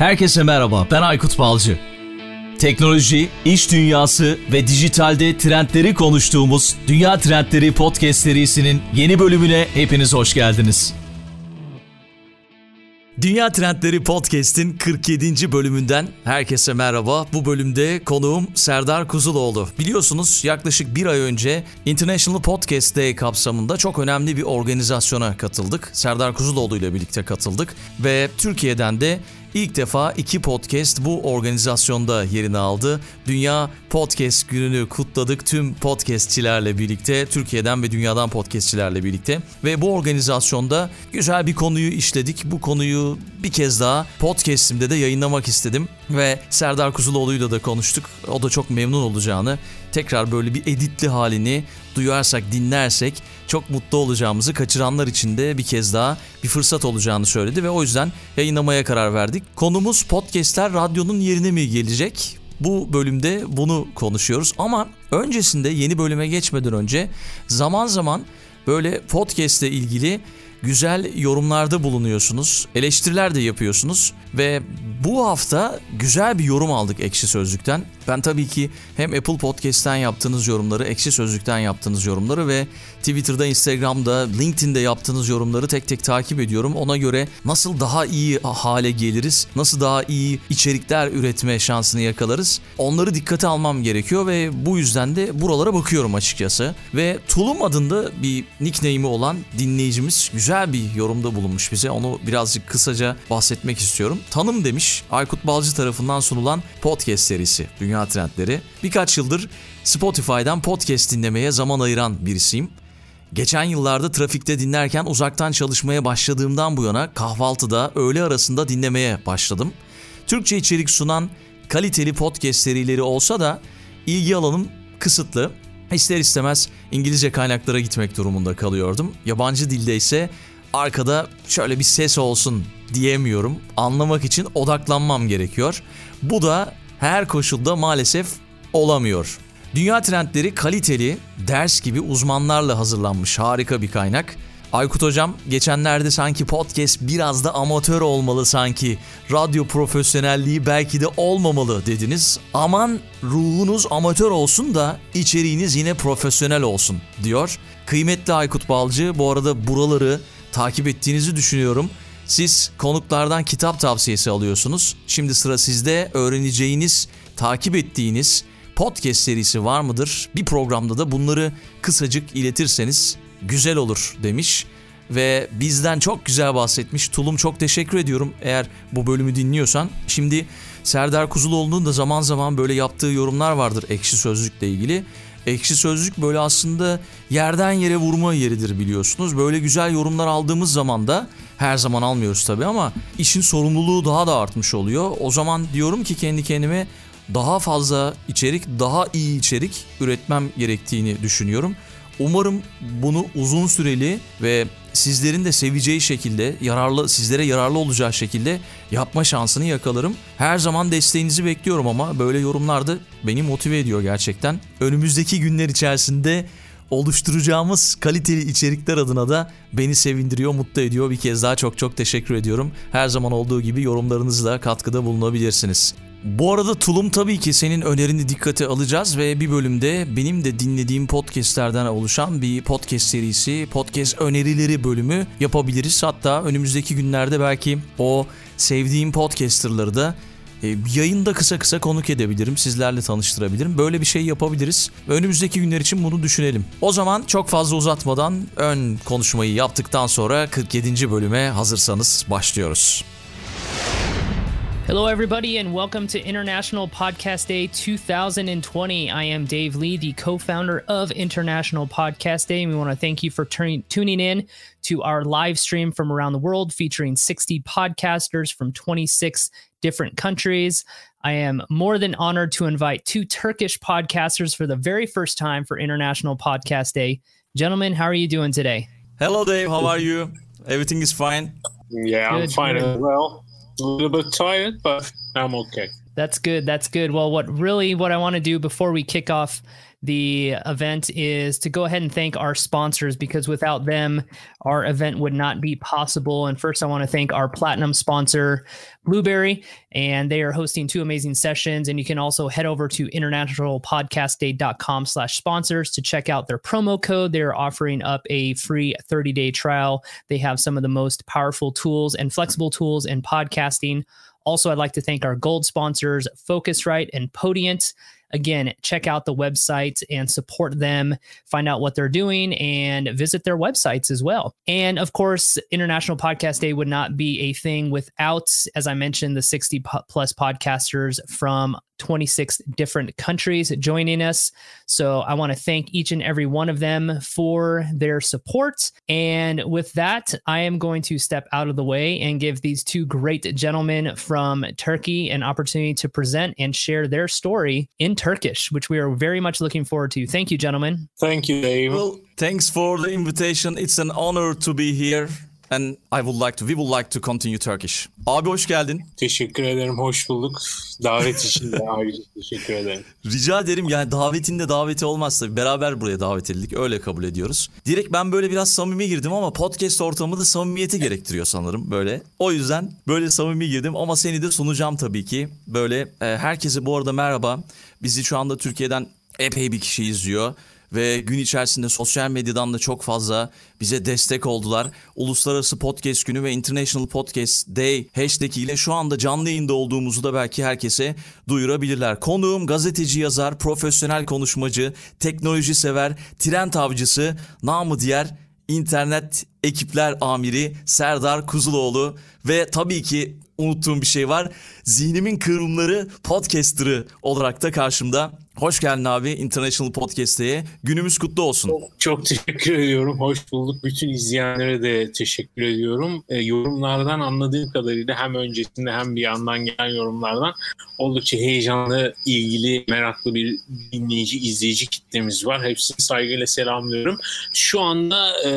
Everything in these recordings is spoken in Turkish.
Herkese merhaba, ben Aykut Balcı. Teknoloji, iş dünyası ve dijitalde trendleri konuştuğumuz Dünya Trendleri Podcast serisinin yeni bölümüne hepiniz hoş geldiniz. Dünya Trendleri Podcast'in 47. bölümünden herkese merhaba. Bu bölümde konuğum Serdar Kuzuloğlu. Biliyorsunuz yaklaşık bir ay önce International Podcast Day kapsamında çok önemli bir organizasyona katıldık. Serdar Kuzuloğlu ile birlikte katıldık ve Türkiye'den de İlk defa iki podcast bu organizasyonda yerini aldı. Dünya Podcast Günü'nü kutladık tüm podcastçilerle birlikte, Türkiye'den ve dünyadan podcastçilerle birlikte. Ve bu organizasyonda güzel bir konuyu işledik. Bu konuyu bir kez daha podcastimde de yayınlamak istedim. Ve Serdar Kuzuloğlu'yla da konuştuk. O da çok memnun olacağını, tekrar böyle bir editli halini duyarsak, dinlersek çok mutlu olacağımızı kaçıranlar için de bir kez daha bir fırsat olacağını söyledi ve o yüzden yayınlamaya karar verdik. Konumuz podcastler radyonun yerine mi gelecek? Bu bölümde bunu konuşuyoruz ama öncesinde yeni bölüme geçmeden önce zaman zaman böyle podcast ile ilgili güzel yorumlarda bulunuyorsunuz, eleştiriler de yapıyorsunuz ve bu hafta güzel bir yorum aldık Ekşi Sözlük'ten. Ben tabii ki hem Apple Podcast'ten yaptığınız yorumları, Ekşi Sözlük'ten yaptığınız yorumları ve Twitter'da, Instagram'da, LinkedIn'de yaptığınız yorumları tek tek takip ediyorum. Ona göre nasıl daha iyi hale geliriz, nasıl daha iyi içerikler üretme şansını yakalarız. Onları dikkate almam gerekiyor ve bu yüzden de buralara bakıyorum açıkçası. Ve Tulum adında bir nickname'i olan dinleyicimiz güzel bir yorumda bulunmuş bize. Onu birazcık kısaca bahsetmek istiyorum. Tanım demiş Aykut Balcı tarafından sunulan podcast serisi Dünya Trendleri. Birkaç yıldır Spotify'dan podcast dinlemeye zaman ayıran birisiyim. Geçen yıllarda trafikte dinlerken uzaktan çalışmaya başladığımdan bu yana kahvaltıda, öğle arasında dinlemeye başladım. Türkçe içerik sunan kaliteli podcast serileri olsa da ilgi alanım kısıtlı. İster istemez İngilizce kaynaklara gitmek durumunda kalıyordum. Yabancı dilde ise arkada şöyle bir ses olsun diyemiyorum. Anlamak için odaklanmam gerekiyor. Bu da her koşulda maalesef olamıyor. Dünya trendleri kaliteli, ders gibi uzmanlarla hazırlanmış harika bir kaynak. Aykut hocam geçenlerde sanki podcast biraz da amatör olmalı sanki. Radyo profesyonelliği belki de olmamalı dediniz. Aman ruhunuz amatör olsun da içeriğiniz yine profesyonel olsun diyor. Kıymetli Aykut Balcı bu arada buraları takip ettiğinizi düşünüyorum. Siz konuklardan kitap tavsiyesi alıyorsunuz. Şimdi sıra sizde öğreneceğiniz, takip ettiğiniz podcast serisi var mıdır? Bir programda da bunları kısacık iletirseniz güzel olur demiş ve bizden çok güzel bahsetmiş. Tulum çok teşekkür ediyorum eğer bu bölümü dinliyorsan. Şimdi Serdar Kuzuloğlu'nun da zaman zaman böyle yaptığı yorumlar vardır Ekşi Sözlük'le ilgili. Ekşi Sözlük böyle aslında yerden yere vurma yeridir biliyorsunuz. Böyle güzel yorumlar aldığımız zaman da her zaman almıyoruz tabii ama işin sorumluluğu daha da artmış oluyor. O zaman diyorum ki kendi kendime daha fazla içerik, daha iyi içerik üretmem gerektiğini düşünüyorum. Umarım bunu uzun süreli ve sizlerin de seveceği şekilde, yararlı sizlere yararlı olacağı şekilde yapma şansını yakalarım. Her zaman desteğinizi bekliyorum ama böyle yorumlarda beni motive ediyor gerçekten. Önümüzdeki günler içerisinde oluşturacağımız kaliteli içerikler adına da beni sevindiriyor, mutlu ediyor. Bir kez daha çok çok teşekkür ediyorum. Her zaman olduğu gibi yorumlarınızla katkıda bulunabilirsiniz. Bu arada Tulum tabii ki senin önerini dikkate alacağız ve bir bölümde benim de dinlediğim podcastlerden oluşan bir podcast serisi, podcast önerileri bölümü yapabiliriz. Hatta önümüzdeki günlerde belki o sevdiğim podcasterları da e, yayında kısa kısa konuk edebilirim, sizlerle tanıştırabilirim. Böyle bir şey yapabiliriz. Önümüzdeki günler için bunu düşünelim. O zaman çok fazla uzatmadan ön konuşmayı yaptıktan sonra 47. bölüme hazırsanız başlıyoruz. Hello, everybody, and welcome to International Podcast Day 2020. I am Dave Lee, the co founder of International Podcast Day, and we want to thank you for turning, tuning in to our live stream from around the world featuring 60 podcasters from 26 different countries. I am more than honored to invite two Turkish podcasters for the very first time for International Podcast Day. Gentlemen, how are you doing today? Hello, Dave. How are you? Everything is fine? Yeah, I'm fine as well a little bit tired, but I'm okay. That's good. That's good. Well, what really what I want to do before we kick off the event is to go ahead and thank our sponsors because without them, our event would not be possible. And first, I want to thank our platinum sponsor, Blueberry, and they are hosting two amazing sessions. And you can also head over to internationalpodcastday.com slash sponsors to check out their promo code. They're offering up a free 30 day trial. They have some of the most powerful tools and flexible tools in podcasting. Also, I'd like to thank our gold sponsors, Focusrite and Podient. Again, check out the websites and support them, find out what they're doing, and visit their websites as well. And of course, International Podcast Day would not be a thing without, as I mentioned, the 60 plus podcasters from 26 different countries joining us. So I want to thank each and every one of them for their support. And with that, I am going to step out of the way and give these two great gentlemen from Turkey an opportunity to present and share their story in Turkish, which we are very much looking forward to. Thank you, gentlemen. Thank you, Dave. Well, thanks for the invitation. It's an honor to be here. And I would like to, we would like to continue Turkish. Abi hoş geldin. Teşekkür ederim, hoş bulduk. Davet için de ayrıca teşekkür ederim. Rica ederim yani davetinde daveti olmazsa beraber buraya davet edildik. Öyle kabul ediyoruz. Direkt ben böyle biraz samimi girdim ama podcast ortamı da samimiyeti gerektiriyor sanırım böyle. O yüzden böyle samimi girdim ama seni de sunacağım tabii ki. Böyle e, herkese bu arada merhaba. Bizi şu anda Türkiye'den epey bir kişi izliyor ve gün içerisinde sosyal medyadan da çok fazla bize destek oldular. Uluslararası Podcast Günü ve International Podcast Day hashtag ile şu anda canlı yayında olduğumuzu da belki herkese duyurabilirler. Konuğum gazeteci yazar, profesyonel konuşmacı, teknoloji sever, trend avcısı, namı diğer internet ekipler amiri Serdar Kuzuloğlu ve tabii ki unuttuğum bir şey var. Zihnimin kıvrımları podcaster'ı olarak da karşımda. Hoş geldin abi International Podcast'e. Günümüz kutlu olsun. Çok, çok teşekkür ediyorum. Hoş bulduk. Bütün izleyenlere de teşekkür ediyorum. E, yorumlardan anladığım kadarıyla hem öncesinde hem bir yandan gelen yorumlardan oldukça heyecanlı, ilgili, meraklı bir dinleyici, izleyici kitlemiz var. Hepsini saygıyla selamlıyorum. Şu anda e,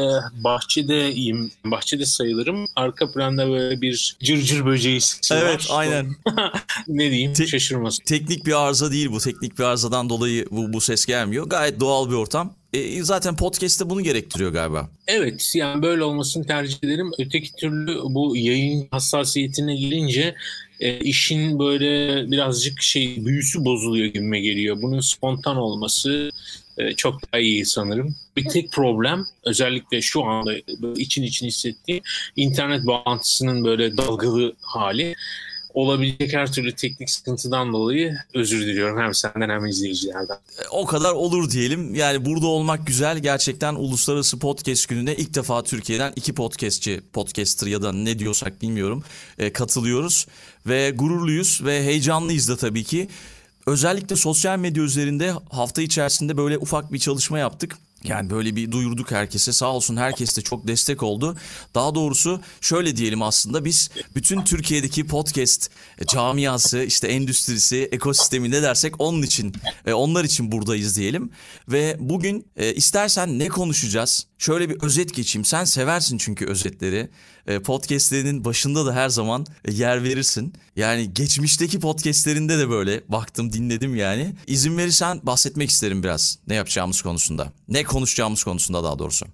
bahçedeyim. Bahçede sayılırım. Arka planda böyle bir cırcır böceği sesi Evet var. aynen. ne diyeyim? Te- Şaşırmasın. Teknik bir arıza değil bu. Teknik bir arızadan dolayı bu, bu ses gelmiyor. Gayet doğal bir ortam. E, zaten podcast'te bunu gerektiriyor galiba. Evet yani böyle olmasını tercih ederim. Öteki türlü bu yayın hassasiyetine gelince e, işin böyle birazcık şey büyüsü bozuluyor gibime geliyor. Bunun spontan olması e, çok daha iyi sanırım. Bir tek problem özellikle şu anda için için hissettiğim internet bağlantısının böyle dalgalı hali olabilecek her türlü teknik sıkıntıdan dolayı özür diliyorum hem senden hem izleyicilerden. E, o kadar olur diyelim. Yani burada olmak güzel. Gerçekten Uluslararası Podcast Günü'ne ilk defa Türkiye'den iki podcastçi, podcaster ya da ne diyorsak bilmiyorum e, katılıyoruz. Ve gururluyuz ve heyecanlıyız da tabii ki. Özellikle sosyal medya üzerinde hafta içerisinde böyle ufak bir çalışma yaptık. Yani böyle bir duyurduk herkese sağ olsun herkes de çok destek oldu. Daha doğrusu şöyle diyelim aslında biz bütün Türkiye'deki podcast camiası işte endüstrisi ekosistemi ne dersek onun için e, onlar için buradayız diyelim. Ve bugün e, istersen ne konuşacağız? Şöyle bir özet geçeyim sen seversin çünkü özetleri. E, podcastlerinin başında da her zaman e, yer verirsin. Yani geçmişteki podcastlerinde de böyle baktım dinledim yani. İzin verirsen bahsetmek isterim biraz ne yapacağımız konusunda. Ne konuşacağımız konusunda daha doğrusu.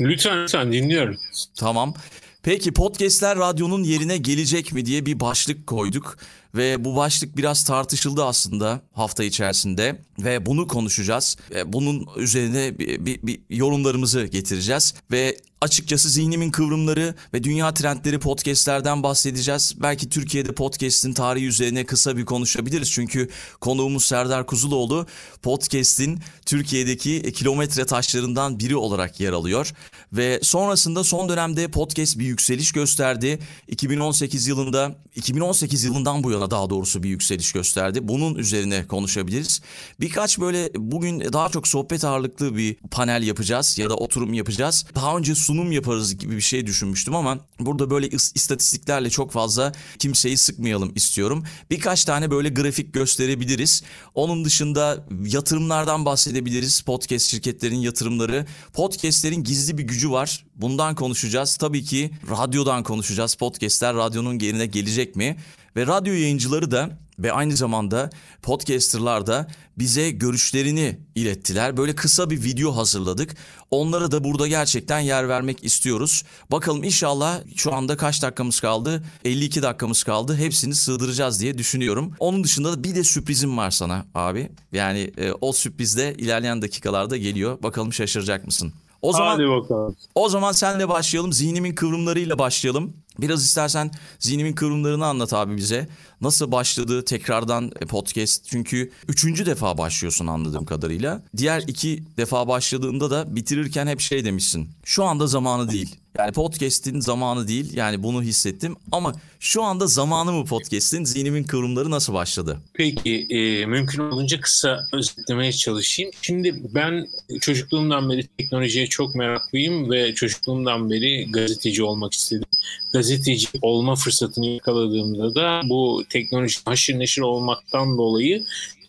Lütfen lütfen dinliyorum. Tamam. Peki podcastler radyonun yerine gelecek mi diye bir başlık koyduk ve bu başlık biraz tartışıldı aslında hafta içerisinde ve bunu konuşacağız. Bunun üzerine bir, bir, bir yorumlarımızı getireceğiz ve açıkçası zihnimin kıvrımları ve dünya trendleri podcastlerden bahsedeceğiz. Belki Türkiye'de podcast'in tarihi üzerine kısa bir konuşabiliriz. Çünkü konuğumuz Serdar Kuzuloğlu podcast'in Türkiye'deki kilometre taşlarından biri olarak yer alıyor. Ve sonrasında son dönemde podcast bir yükseliş gösterdi. 2018 yılında 2018 yılından bu yana daha doğrusu bir yükseliş gösterdi. Bunun üzerine konuşabiliriz. Birkaç böyle bugün daha çok sohbet ağırlıklı bir panel yapacağız ya da oturum yapacağız. Daha önce sunum yaparız gibi bir şey düşünmüştüm ama burada böyle istatistiklerle çok fazla kimseyi sıkmayalım istiyorum. Birkaç tane böyle grafik gösterebiliriz. Onun dışında yatırımlardan bahsedebiliriz. Podcast şirketlerinin yatırımları. Podcastlerin gizli bir gücü var. Bundan konuşacağız. Tabii ki radyodan konuşacağız. Podcastler radyonun yerine gelecek mi? Ve radyo yayıncıları da ve aynı zamanda podcasterlar da bize görüşlerini ilettiler. Böyle kısa bir video hazırladık. Onlara da burada gerçekten yer vermek istiyoruz. Bakalım inşallah şu anda kaç dakikamız kaldı? 52 dakikamız kaldı. Hepsini sığdıracağız diye düşünüyorum. Onun dışında da bir de sürprizim var sana abi. Yani e, o sürpriz de ilerleyen dakikalarda geliyor. Bakalım şaşıracak mısın? O zaman Hadi bakalım. o zaman senle başlayalım. Zihnimin kıvrımlarıyla başlayalım. Biraz istersen zihnimin kıvrımlarını anlat abi bize. Nasıl başladı tekrardan e, podcast? Çünkü üçüncü defa başlıyorsun anladığım kadarıyla. Diğer iki defa başladığında da bitirirken hep şey demişsin. Şu anda zamanı değil. Yani podcast'in zamanı değil. Yani bunu hissettim. Ama şu anda zamanı mı podcast'in? Zihnimin kıvrımları nasıl başladı? Peki e, mümkün olunca kısa özetlemeye çalışayım. Şimdi ben çocukluğumdan beri teknolojiye çok meraklıyım ve çocukluğumdan beri gazeteci olmak istedim. Gazeteci olma fırsatını yakaladığımda da bu teknoloji haşır neşir olmaktan dolayı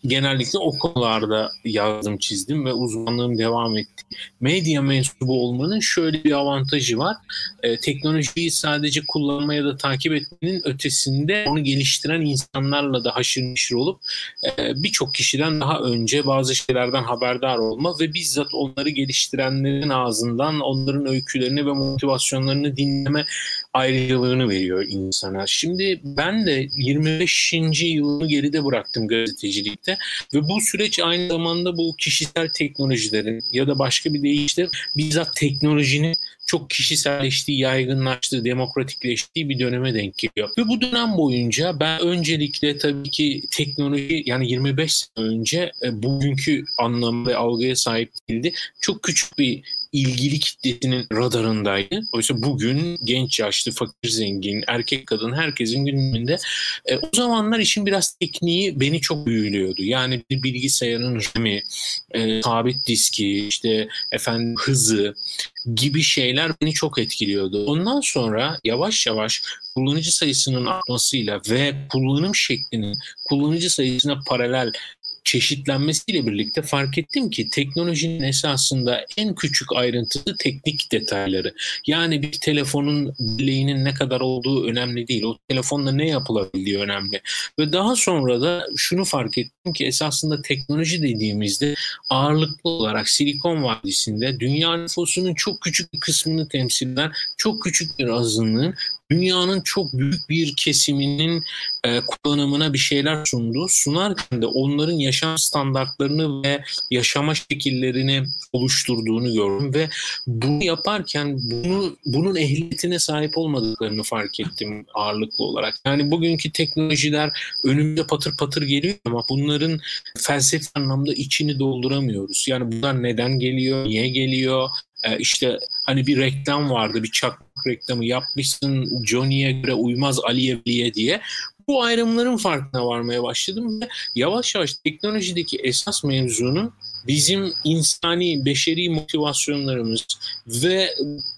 genellikle o konularda yazdım çizdim ve uzmanlığım devam etti. Medya mensubu olmanın şöyle bir avantajı var. E, teknolojiyi sadece kullanma ya da takip etmenin ötesinde onu geliştiren insanlarla da haşır neşir olup e, birçok kişiden daha önce bazı şeylerden haberdar olma ve bizzat onları geliştirenlerin ağzından onların öykülerini ve motivasyonlarını dinleme ayrıcalığını veriyor insana. Şimdi ben de 25. yılımı geride bıraktım gazetecilikte ve bu süreç aynı zamanda bu kişisel teknolojilerin ya da başka bir deyişle bizzat teknolojinin çok kişiselleştiği, yaygınlaştığı, demokratikleştiği bir döneme denk geliyor. Ve bu dönem boyunca ben öncelikle tabii ki teknoloji yani 25 sene önce e, bugünkü anlam ve algıya sahip değildi. Çok küçük bir ilgili kitlesinin radarındaydı. Oysa bugün genç yaşlı, fakir zengin, erkek kadın herkesin gündeminde. E, o zamanlar işin biraz tekniği beni çok büyülüyordu. Yani bir bilgisayarın RAM'i, e, sabit diski, işte efendim hızı gibi şeyler beni çok etkiliyordu. Ondan sonra yavaş yavaş kullanıcı sayısının artmasıyla ve kullanım şeklinin kullanıcı sayısına paralel çeşitlenmesiyle birlikte fark ettim ki teknolojinin esasında en küçük ayrıntısı teknik detayları. Yani bir telefonun bileğinin ne kadar olduğu önemli değil. O telefonla ne yapılabildiği önemli. Ve daha sonra da şunu fark ettim ki esasında teknoloji dediğimizde ağırlıklı olarak Silikon Vadisi'nde dünya nüfusunun çok küçük bir kısmını temsil eden çok küçük bir azınlığın dünyanın çok büyük bir kesiminin e, kullanımına bir şeyler sundu. Sunarken de onların yaşam standartlarını ve yaşama şekillerini oluşturduğunu gördüm ve bunu yaparken bunu bunun ehliyetine sahip olmadıklarını fark ettim ağırlıklı olarak. Yani bugünkü teknolojiler önümüze patır patır geliyor ama bunların felsefi anlamda içini dolduramıyoruz. Yani bunlar neden geliyor, niye geliyor, e, işte hani bir reklam vardı bir çakmak reklamı yapmışsın Johnny'ye göre uymaz Aliye'ye diye. Bu ayrımların farkına varmaya başladım ve yavaş yavaş teknolojideki esas mevzunun bizim insani, beşeri motivasyonlarımız ve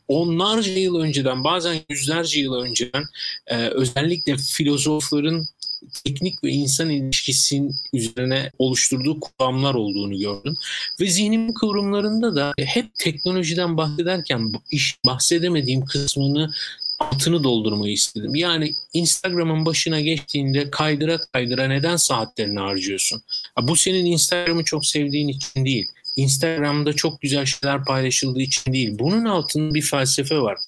onlarca yıl önceden bazen yüzlerce yıl önceden e, özellikle filozofların teknik ve insan ilişkisinin üzerine oluşturduğu kuramlar olduğunu gördüm. Ve zihnimin kıvrımlarında da hep teknolojiden bahsederken iş bahsedemediğim kısmını altını doldurmayı istedim. Yani Instagram'ın başına geçtiğinde kaydıra kaydıra neden saatlerini harcıyorsun? Bu senin Instagram'ı çok sevdiğin için değil. Instagram'da çok güzel şeyler paylaşıldığı için değil. Bunun altında bir felsefe var.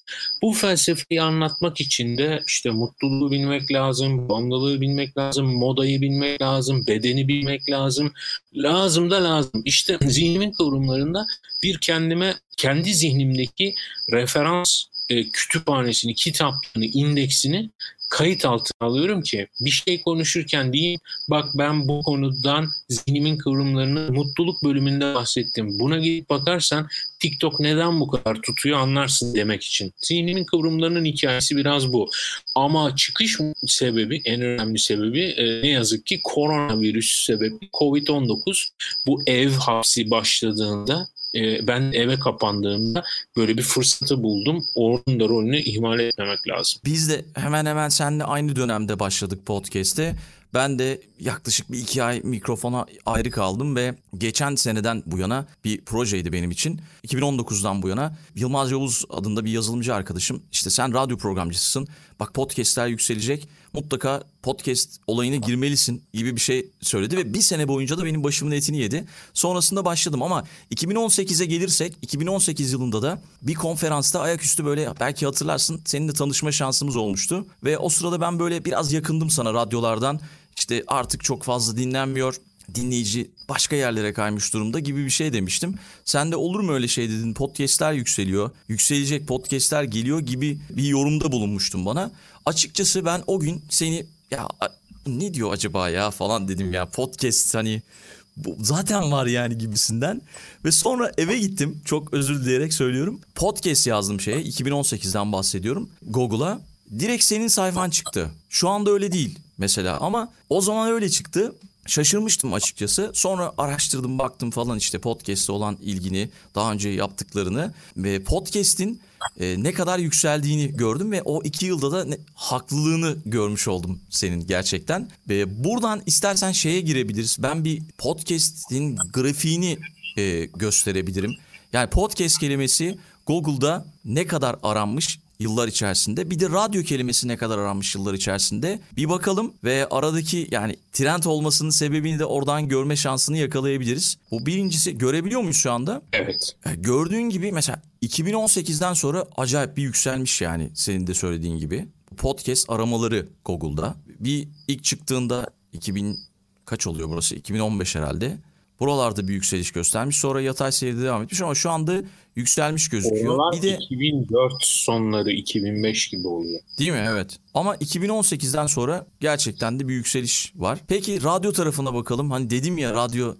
Bu felsefeyi anlatmak için de işte mutluluğu bilmek lazım, bağımlılığı bilmek lazım, modayı bilmek lazım, bedeni bilmek lazım. Lazım da lazım. İşte zihnimin kıvrımlarında bir kendime, kendi zihnimdeki referans e, kütüphanesini, kitaplarını, indeksini kayıt altına alıyorum ki bir şey konuşurken diyeyim bak ben bu konudan zihnimin kıvrımlarını mutluluk bölümünde bahsettim. Buna gidip bakarsan TikTok neden bu kadar tutuyor anlarsın demek için. Zihnimin kıvrımlarının hikayesi biraz bu. Ama çıkış sebebi en önemli sebebi e, ne yazık ki koronavirüs sebebi Covid-19 bu ev hapsi başladığında e, ben eve kapandığımda böyle bir fırsatı buldum. Onun da rolünü ihmal etmemek lazım. Biz de hemen hemen seninle aynı dönemde başladık podcast'te. Ben de yaklaşık bir iki ay mikrofona ayrı kaldım ve geçen seneden bu yana bir projeydi benim için. 2019'dan bu yana Yılmaz Yavuz adında bir yazılımcı arkadaşım işte sen radyo programcısısın bak podcastler yükselecek mutlaka podcast olayına girmelisin gibi bir şey söyledi ve bir sene boyunca da benim başımın etini yedi. Sonrasında başladım ama 2018'e gelirsek 2018 yılında da bir konferansta ayaküstü böyle belki hatırlarsın seninle tanışma şansımız olmuştu. Ve o sırada ben böyle biraz yakındım sana radyolardan işte artık çok fazla dinlenmiyor dinleyici başka yerlere kaymış durumda gibi bir şey demiştim. Sen de olur mu öyle şey dedin podcastler yükseliyor yükselecek podcastler geliyor gibi bir yorumda bulunmuştun bana. Açıkçası ben o gün seni ya ne diyor acaba ya falan dedim ya podcast hani bu zaten var yani gibisinden. Ve sonra eve gittim çok özür dileyerek söylüyorum. Podcast yazdım şeye 2018'den bahsediyorum Google'a. Direkt senin sayfan çıktı. Şu anda öyle değil mesela ama o zaman öyle çıktı. Şaşırmıştım açıkçası. Sonra araştırdım baktım falan işte podcast'e olan ilgini, daha önce yaptıklarını ve podcast'in e, ne kadar yükseldiğini gördüm ve o iki yılda da ne, haklılığını görmüş oldum senin gerçekten. Ve buradan istersen şeye girebiliriz. Ben bir podcast'in grafiğini e, gösterebilirim. Yani podcast kelimesi Google'da ne kadar aranmış yıllar içerisinde. Bir de radyo kelimesi ne kadar aranmış yıllar içerisinde. Bir bakalım ve aradaki yani trend olmasının sebebini de oradan görme şansını yakalayabiliriz. Bu birincisi görebiliyor muyuz şu anda? Evet. Gördüğün gibi mesela 2018'den sonra acayip bir yükselmiş yani senin de söylediğin gibi. Podcast aramaları Google'da. Bir ilk çıktığında 2000 kaç oluyor burası? 2015 herhalde. Buralarda bir yükseliş göstermiş. Sonra yatay seyrede devam etmiş ama şu anda yükselmiş gözüküyor. Oralar bir de 2004 sonları 2005 gibi oluyor. Değil mi? Evet. Ama 2018'den sonra gerçekten de bir yükseliş var. Peki radyo tarafına bakalım. Hani dedim ya radyo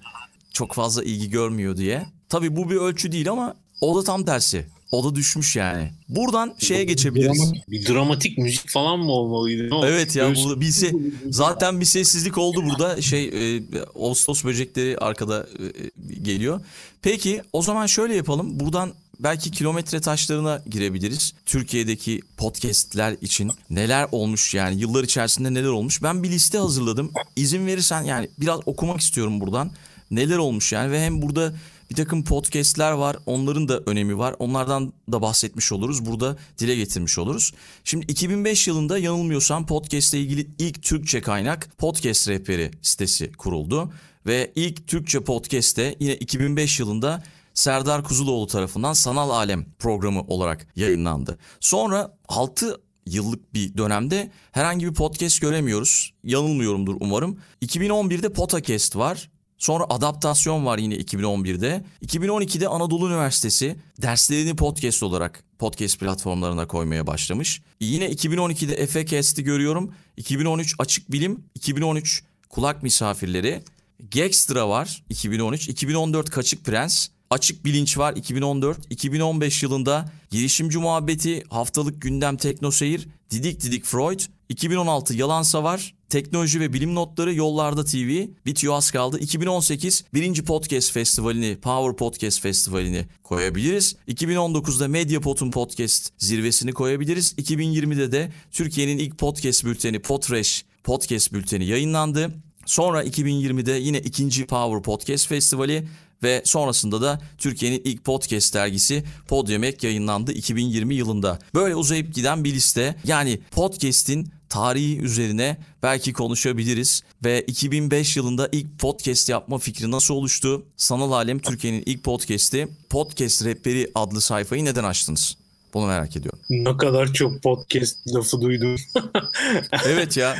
çok fazla ilgi görmüyor diye. Tabii bu bir ölçü değil ama o da tam tersi. O da düşmüş yani. Buradan şeye geçebiliriz. Bir dramatik müzik falan mı olmalıydı? Ne? Evet ya burada bir se- zaten bir sessizlik oldu burada. Şey e, Ağustos böcekleri arkada e, geliyor. Peki o zaman şöyle yapalım. Buradan belki kilometre taşlarına girebiliriz. Türkiye'deki podcast'ler için neler olmuş yani yıllar içerisinde neler olmuş. Ben bir liste hazırladım. İzin verirsen yani biraz okumak istiyorum buradan. Neler olmuş yani ve hem burada bir takım podcastler var. Onların da önemi var. Onlardan da bahsetmiş oluruz. Burada dile getirmiş oluruz. Şimdi 2005 yılında yanılmıyorsam podcast ile ilgili ilk Türkçe kaynak Podcast Rehberi sitesi kuruldu. Ve ilk Türkçe podcast de yine 2005 yılında Serdar Kuzuloğlu tarafından Sanal Alem programı olarak yayınlandı. Sonra 6 yıllık bir dönemde herhangi bir podcast göremiyoruz. Yanılmıyorumdur umarım. 2011'de Potacast var. Sonra adaptasyon var yine 2011'de. 2012'de Anadolu Üniversitesi derslerini podcast olarak podcast platformlarına koymaya başlamış. Yine 2012'de Efecast'i görüyorum. 2013 Açık Bilim, 2013 Kulak Misafirleri. Gextra var 2013, 2014 Kaçık Prens, Açık Bilinç var 2014, 2015 yılında Girişimci Muhabbeti, Haftalık Gündem Teknoseyir, Didik Didik Freud, 2016 Yalansa var, Teknoloji ve Bilim Notları Yollarda TV, bitiyor az kaldı. 2018 birinci Podcast Festivali'ni, Power Podcast Festivali'ni koyabiliriz. 2019'da Mediapod'un podcast zirvesini koyabiliriz. 2020'de de Türkiye'nin ilk podcast bülteni Podfresh podcast bülteni yayınlandı. Sonra 2020'de yine ikinci Power Podcast Festivali ve sonrasında da Türkiye'nin ilk podcast dergisi Podiumek yayınlandı 2020 yılında. Böyle uzayıp giden bir liste. Yani podcast'in tarihi üzerine belki konuşabiliriz ve 2005 yılında ilk podcast yapma fikri nasıl oluştu? Sanal Alem Türkiye'nin ilk podcast'i Podcast Rehberi adlı sayfayı neden açtınız? Bunu merak ediyorum. Ne kadar çok podcast lafı duydum. Evet ya.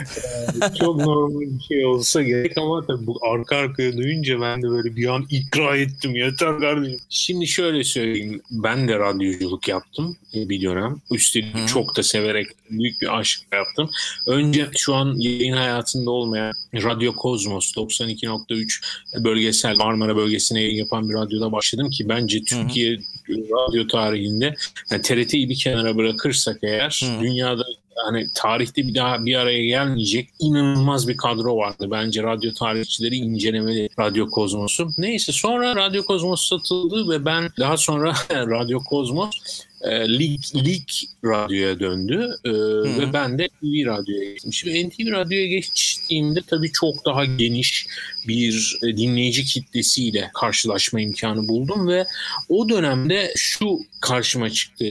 çok normal bir şey olsa gerek ama tabii bu arka arkaya duyunca ben de böyle bir an ikra ettim. Yeter kardeşim. Şimdi şöyle söyleyeyim. Ben de radyoculuk yaptım bir dönem. Üstelik Hı. çok da severek büyük bir aşkla yaptım. Önce şu an yayın hayatında olmayan Radyo Kozmos 92.3 bölgesel Marmara bölgesine yayın yapan bir radyoda başladım ki bence Türkiye radyo tarihinde yani TRT'yi bir kenara bırakırsak eğer Hı. dünyada hani tarihte bir daha bir araya gelmeyecek inanılmaz bir kadro vardı. Bence radyo tarihçileri incelemeli Radyo Kozmos'u. Neyse sonra Radyo Kozmos satıldı ve ben daha sonra Radyo Kozmos e, Lig, Lig radyoya döndü e, ve ben de TV radyoya geçtim. Şimdi NTV radyoya geçtiğimde tabii çok daha geniş bir e, dinleyici kitlesiyle karşılaşma imkanı buldum ve o dönemde şu karşıma çıktı.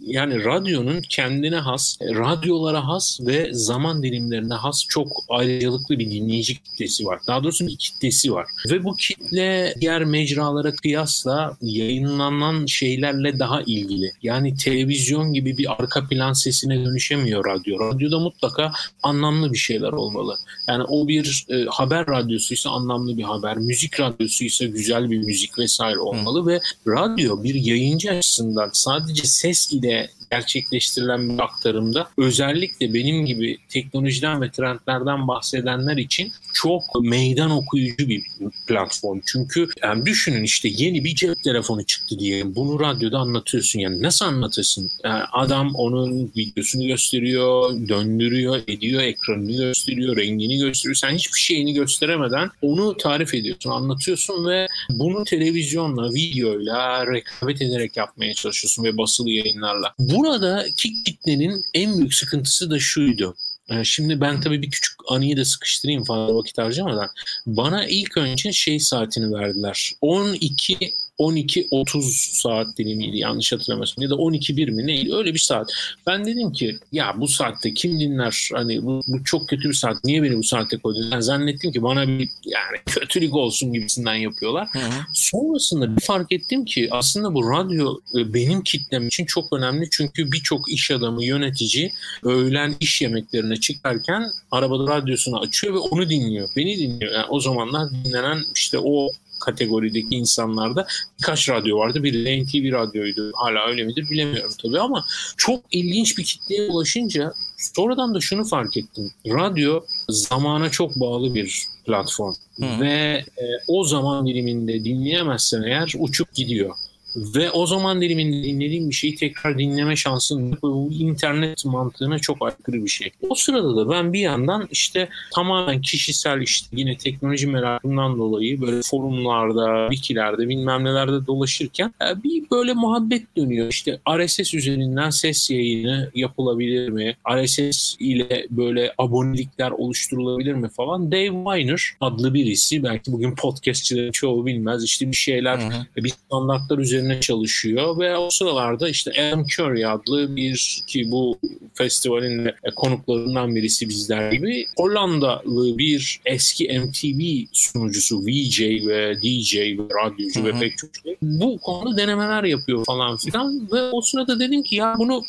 Yani radyonun kendine has, radyolara has ve zaman dilimlerine has çok ayrıcalıklı bir dinleyici kitlesi var. Daha doğrusu bir kitlesi var. Ve bu kitle diğer mecralara kıyasla yayınlanan şeylerle daha ilgili. Yani televizyon gibi bir arka plan sesine dönüşemiyor radyo. Radyoda mutlaka anlamlı bir şeyler olmalı. Yani o bir e, haber radyosuysa anlamlı bir haber, müzik radyosuysa güzel bir müzik vesaire olmalı Hı. ve radyo bir yayıncı açısından sadece ses ile gerçekleştirilen bir aktarımda özellikle benim gibi teknolojiden ve trendlerden bahsedenler için çok meydan okuyucu bir platform. Çünkü yani düşünün işte yeni bir cep telefonu çıktı diye bunu radyoda anlatıyorsun. Yani nasıl anlatırsın? Yani adam onun videosunu gösteriyor, döndürüyor, ediyor, ekranını gösteriyor, rengini gösteriyor. Sen hiçbir şeyini gösteremeden onu tarif ediyorsun, anlatıyorsun ve bunu televizyonla, videoyla rekabet ederek yapmaya çalışıyorsun ve basılı yayınlarla. Buradaki kitlenin en büyük sıkıntısı da şuydu. Ee, şimdi ben tabii bir küçük anıyı da sıkıştırayım fazla vakit harcamadan. Bana ilk önce şey saatini verdiler. 12 12-30 saat dilimiydi yanlış hatırlamıyorsam ya da 12-1 mi neydi öyle bir saat. Ben dedim ki ya bu saatte kim dinler hani bu, bu çok kötü bir saat niye beni bu saatte koydun? Ben zannettim ki bana bir yani kötülük olsun gibisinden yapıyorlar. Hı hı. Sonrasında bir fark ettim ki aslında bu radyo e, benim kitlem için çok önemli çünkü birçok iş adamı yönetici öğlen iş yemeklerine çıkarken arabada radyosunu açıyor ve onu dinliyor. Beni dinliyor. Yani o zamanlar dinlenen işte o kategorideki insanlarda birkaç radyo vardı. Biri de NTV radyoydu. Hala öyle midir bilemiyorum tabii ama çok ilginç bir kitleye ulaşınca sonradan da şunu fark ettim. Radyo zamana çok bağlı bir platform Hı. ve e, o zaman diliminde dinleyemezsen eğer uçup gidiyor. Ve o zaman diliminde dinlediğim bir şeyi tekrar dinleme şansın bu internet mantığına çok aykırı bir şey. O sırada da ben bir yandan işte tamamen kişisel işte yine teknoloji merakımdan dolayı böyle forumlarda, wikilerde bilmem nelerde dolaşırken e, bir böyle muhabbet dönüyor. İşte RSS üzerinden ses yayını yapılabilir mi? RSS ile böyle abonelikler oluşturulabilir mi falan. Dave Weiner adlı birisi belki bugün podcastçilerin çoğu bilmez. İşte bir şeyler, hı hı. bir standartlar üzerine üzerine çalışıyor ve o sıralarda işte Adam Curry adlı bir ki bu festivalin konuklarından birisi bizler gibi Hollandalı bir eski MTV sunucusu VJ ve DJ ve radyocu Hı-hı. ve pek çok şey bu konuda denemeler yapıyor falan filan ve o sırada dedim ki ya bunu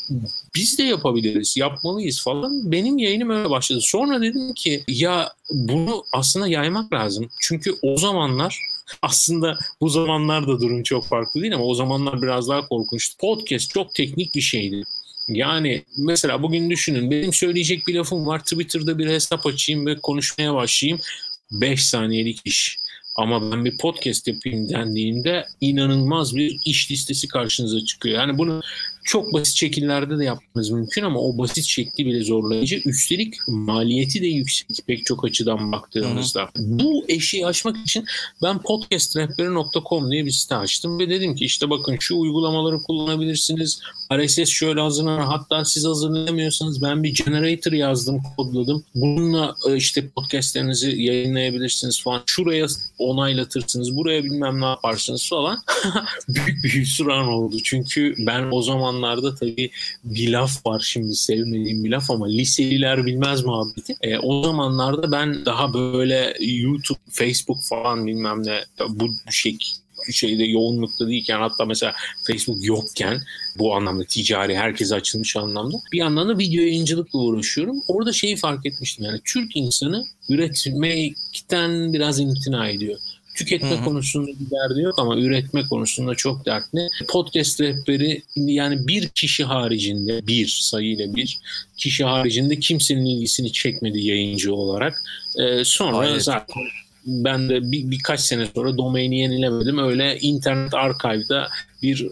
biz de yapabiliriz, yapmalıyız falan. Benim yayınım öyle başladı. Sonra dedim ki ya bunu aslında yaymak lazım. Çünkü o zamanlar aslında bu zamanlarda durum çok farklı değil ama o zamanlar biraz daha korkunçtu. Podcast çok teknik bir şeydi. Yani mesela bugün düşünün benim söyleyecek bir lafım var. Twitter'da bir hesap açayım ve konuşmaya başlayayım. 5 saniyelik iş. Ama ben bir podcast yapayım dendiğinde inanılmaz bir iş listesi karşınıza çıkıyor. Yani bunu çok basit şekillerde de yapmanız mümkün ama o basit şekli bile zorlayıcı. Üstelik maliyeti de yüksek pek çok açıdan baktığımızda. Hı hı. Bu eşiği aşmak için ben podcastrehberi.com diye bir site açtım ve dedim ki işte bakın şu uygulamaları kullanabilirsiniz. RSS şöyle hazırlanır. Hatta siz hazırlayamıyorsanız ben bir generator yazdım, kodladım. Bununla e, işte podcastlerinizi yayınlayabilirsiniz falan. Şuraya onaylatırsınız, buraya bilmem ne yaparsınız falan. Büyük bir hüsran oldu. Çünkü ben o zaman zamanlarda tabii bir laf var şimdi sevmediğim bir laf ama liseliler bilmez muhabbeti. E, o zamanlarda ben daha böyle YouTube, Facebook falan bilmem ne bu şey şeyde yoğunlukta değilken hatta mesela Facebook yokken bu anlamda ticari herkese açılmış anlamda bir yandan da video yayıncılıkla uğraşıyorum. Orada şeyi fark etmiştim yani Türk insanı üretmekten biraz imtina ediyor. Tüketme Hı-hı. konusunda bir derdi yok ama üretme konusunda çok dertli. Podcast rehberi yani bir kişi haricinde bir sayıyla bir kişi haricinde kimsenin ilgisini çekmedi yayıncı olarak. Ee, sonra Hayır. zaten ben de bir, birkaç sene sonra domaini yenilemedim. Öyle internet archive'da bir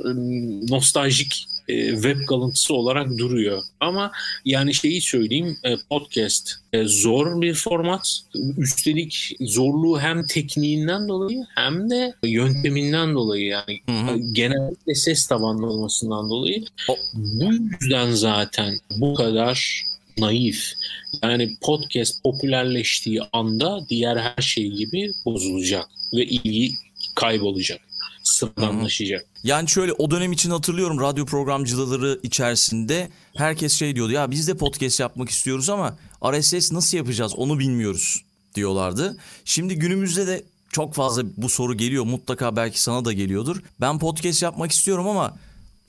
nostaljik e, web kalıntısı olarak duruyor. Ama yani şeyi söyleyeyim e, podcast e, zor bir format. Üstelik zorluğu hem tekniğinden dolayı hem de yönteminden dolayı yani Hı hı. genellikle ses tabanlı olmasından dolayı. Bu yüzden zaten bu kadar naif. Yani podcast popülerleştiği anda diğer her şey gibi bozulacak ve ilgi kaybolacak. Sıradanlaşacak. Yani şöyle o dönem için hatırlıyorum radyo programcıları içerisinde herkes şey diyordu ya biz de podcast yapmak istiyoruz ama RSS nasıl yapacağız onu bilmiyoruz diyorlardı. Şimdi günümüzde de çok fazla bu soru geliyor mutlaka belki sana da geliyordur. Ben podcast yapmak istiyorum ama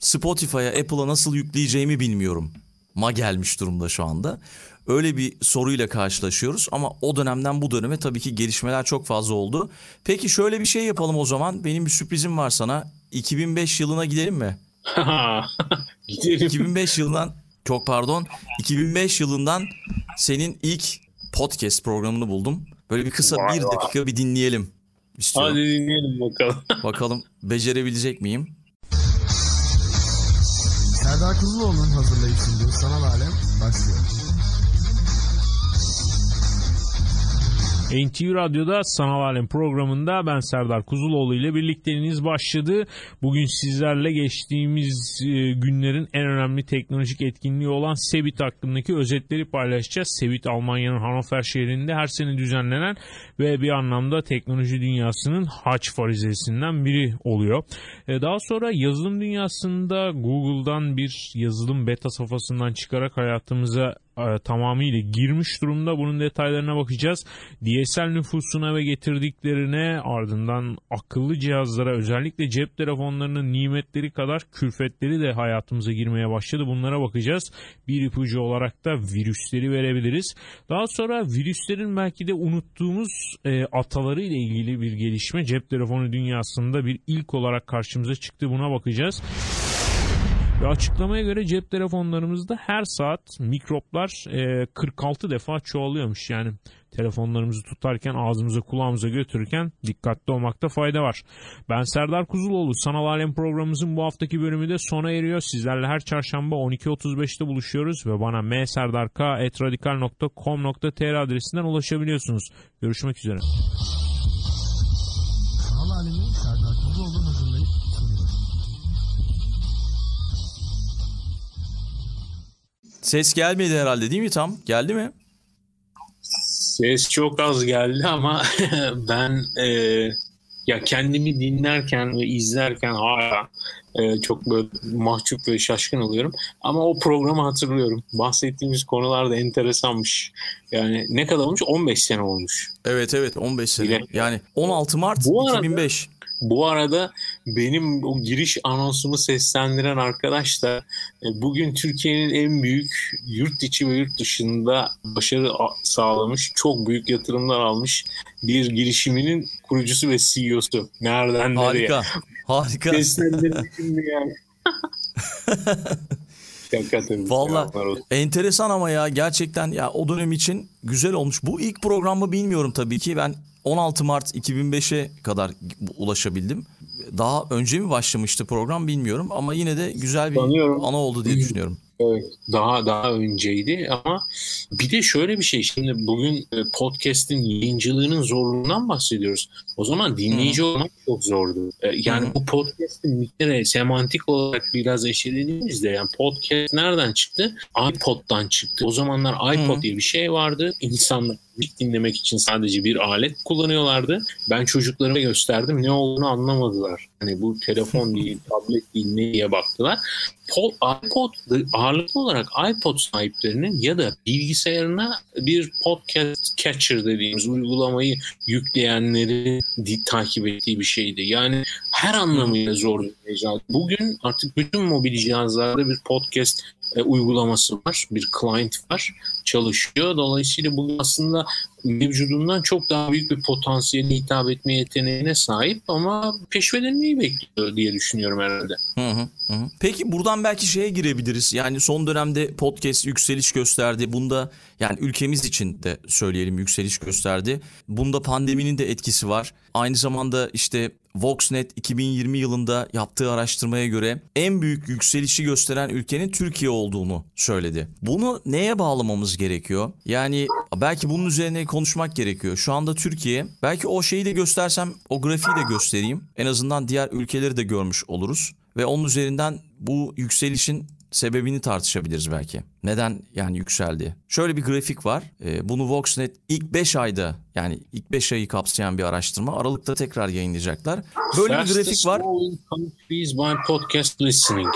Spotify'a Apple'a nasıl yükleyeceğimi bilmiyorum. Ma gelmiş durumda şu anda. Öyle bir soruyla karşılaşıyoruz ama o dönemden bu döneme tabii ki gelişmeler çok fazla oldu. Peki şöyle bir şey yapalım o zaman. Benim bir sürprizim var sana. 2005 yılına gidelim mi? Gidelim. 2005 yılından çok pardon 2005 yılından senin ilk podcast programını buldum. Böyle bir kısa Vay bir vay. dakika bir dinleyelim istiyorum. Hadi dinleyelim bakalım. Bakalım becerebilecek miyim? Serdar Kuzuloğlu'nun hazırlayıp sunduğu Sanal Alem başlıyor. NTV Radyo'da Sanal Alem programında ben Serdar Kuzuloğlu ile birlikteliğiniz başladı. Bugün sizlerle geçtiğimiz e, günlerin en önemli teknolojik etkinliği olan Sebit hakkındaki özetleri paylaşacağız. Sebit Almanya'nın Hannover şehrinde her sene düzenlenen ve bir anlamda teknoloji dünyasının haç farizesinden biri oluyor. E, Daha sonra yazılım dünyasında Google'dan bir yazılım beta safhasından çıkarak hayatımıza e, tamamıyla girmiş durumda. Bunun detaylarına bakacağız. DSL nüfusuna ve getirdiklerine ardından akıllı cihazlara özellikle cep telefonlarının nimetleri kadar külfetleri de hayatımıza girmeye başladı. Bunlara bakacağız. Bir ipucu olarak da virüsleri verebiliriz. Daha sonra virüslerin belki de unuttuğumuz e, ataları ile ilgili bir gelişme cep telefonu dünyasında bir ilk olarak karşımıza çıktı. Buna bakacağız. Ve açıklamaya göre cep telefonlarımızda her saat mikroplar e, 46 defa çoğalıyormuş. Yani telefonlarımızı tutarken ağzımıza kulağımıza götürürken dikkatli olmakta fayda var. Ben Serdar Kuzuloğlu. Sanal Alem programımızın bu haftaki bölümü de sona eriyor. Sizlerle her çarşamba 12.35'te buluşuyoruz ve bana mserdark.radikal.com.tr adresinden ulaşabiliyorsunuz. Görüşmek üzere. Sanal Alem'i Serdar Ses gelmedi herhalde değil mi tam? Geldi mi? Ses çok az geldi ama ben e, ya kendimi dinlerken ve izlerken hala e, çok böyle mahcup ve şaşkın oluyorum. Ama o programı hatırlıyorum. Bahsettiğimiz konular da enteresanmış. Yani ne kadar olmuş? 15 sene olmuş. Evet evet 15 sene. Bile- Yani 16 Mart Bu arada- 2005. Bu arada benim o giriş anonsumu seslendiren arkadaş da e, bugün Türkiye'nin en büyük yurt içi ve yurt dışında başarı sağlamış, çok büyük yatırımlar almış bir girişiminin kurucusu ve CEO'su. Nereden nereye? Harika. Harika. Seslendirdim şimdi yani. Olsun. enteresan ama ya gerçekten ya o dönem için güzel olmuş. Bu ilk programı bilmiyorum tabii ki. Ben 16 Mart 2005'e kadar ulaşabildim. Daha önce mi başlamıştı program bilmiyorum ama yine de güzel bir Sanıyorum. ana oldu diye düşünüyorum. Evet, daha daha önceydi ama bir de şöyle bir şey şimdi bugün e, podcast'in yayıncılığının zorluğundan bahsediyoruz. O zaman dinleyici olmak çok zordu. E, Yani Hı. bu podcast'in bir kere semantik olarak biraz eşelediğimizde yani podcast nereden çıktı? iPod'dan çıktı. O zamanlar iPod Hı. diye bir şey vardı. İnsanlar müzik dinlemek için sadece bir alet kullanıyorlardı. Ben çocuklarıma gösterdim ne olduğunu anlamadılar. Hani bu telefon değil, tablet değil ne diye baktılar. Po- iPod ağırlıklı olarak iPod sahiplerinin ya da bilgisayarına bir podcast catcher dediğimiz uygulamayı yükleyenleri takip ettiği bir şeydi. Yani her anlamıyla zor bir mecra. Bugün artık bütün mobil cihazlarda bir podcast e, uygulaması var. Bir client var. Çalışıyor. Dolayısıyla bugün aslında mevcudundan çok daha büyük bir potansiyeli hitap etme yeteneğine sahip ama keşfedilmeyi bekliyor diye düşünüyorum herhalde. Hı, hı hı. Peki buradan belki şeye girebiliriz. Yani son dönemde podcast yükseliş gösterdi. Bunda yani ülkemiz için de söyleyelim yükseliş gösterdi. Bunda pandeminin de etkisi var. Aynı zamanda işte Voxnet 2020 yılında yaptığı araştırmaya göre en büyük yükselişi gösteren ülkenin Türkiye olduğunu söyledi. Bunu neye bağlamamız gerekiyor? Yani belki bunun üzerine konuşmak gerekiyor. Şu anda Türkiye belki o şeyi de göstersem o grafiği de göstereyim. En azından diğer ülkeleri de görmüş oluruz ve onun üzerinden bu yükselişin sebebini tartışabiliriz belki. Neden yani yükseldi? Şöyle bir grafik var. Ee, bunu Voxnet ilk 5 ayda yani ilk 5 ayı kapsayan bir araştırma. Aralıkta tekrar yayınlayacaklar. Böyle bir grafik var. podcast listening.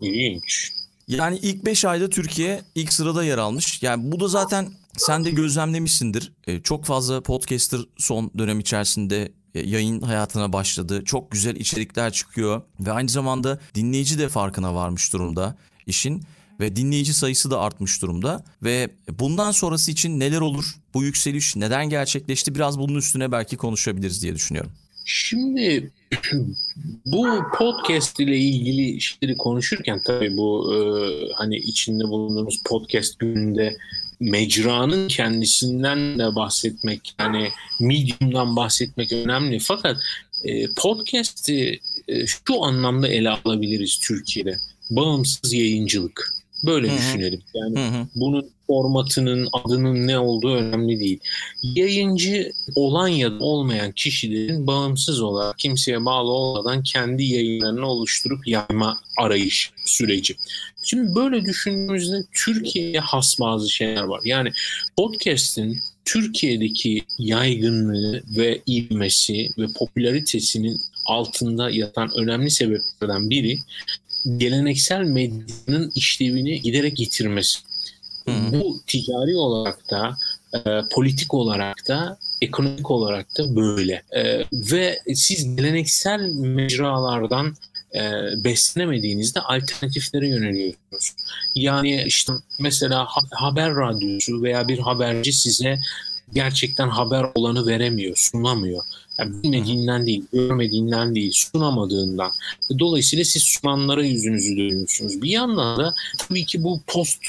İlginç. Yani ilk 5 ayda Türkiye ilk sırada yer almış. Yani bu da zaten sen de gözlemlemişsindir. Ee, çok fazla podcaster son dönem içerisinde e, yayın hayatına başladı. Çok güzel içerikler çıkıyor ve aynı zamanda dinleyici de farkına varmış durumda işin ve dinleyici sayısı da artmış durumda ve bundan sonrası için neler olur? Bu yükseliş neden gerçekleşti? Biraz bunun üstüne belki konuşabiliriz diye düşünüyorum. Şimdi bu podcast ile ilgili şeyleri konuşurken tabii bu e, hani içinde bulunduğumuz podcast gününde mecranın kendisinden de bahsetmek yani medium'dan bahsetmek önemli fakat e, podcast'i e, şu anlamda ele alabiliriz Türkiye'de bağımsız yayıncılık böyle Hı hı. düşünelim yani Hı hı. bunun formatının adının ne olduğu önemli değil. Yayıncı olan ya da olmayan kişilerin bağımsız olarak kimseye bağlı olmadan kendi yayınlarını oluşturup yayma arayış süreci. Şimdi böyle düşündüğümüzde Türkiye'ye has bazı şeyler var. Yani podcast'in Türkiye'deki yaygınlığı ve ivmesi ve popülaritesinin altında yatan önemli sebeplerden biri geleneksel medyanın işlevini giderek yitirmesi. Bu ticari olarak da e, politik olarak da ekonomik olarak da böyle. E, ve siz geleneksel mecralardan e, beslenemediğinizde alternatiflere yöneliyorsunuz. Yani işte mesela ha- haber radyosu veya bir haberci size gerçekten haber olanı veremiyor, sunamıyor. Yani bilmediğinden değil, görmediğinden değil, sunamadığından. Dolayısıyla siz sunanlara yüzünüzü dönüyorsunuz. Bir yandan da tabii ki bu post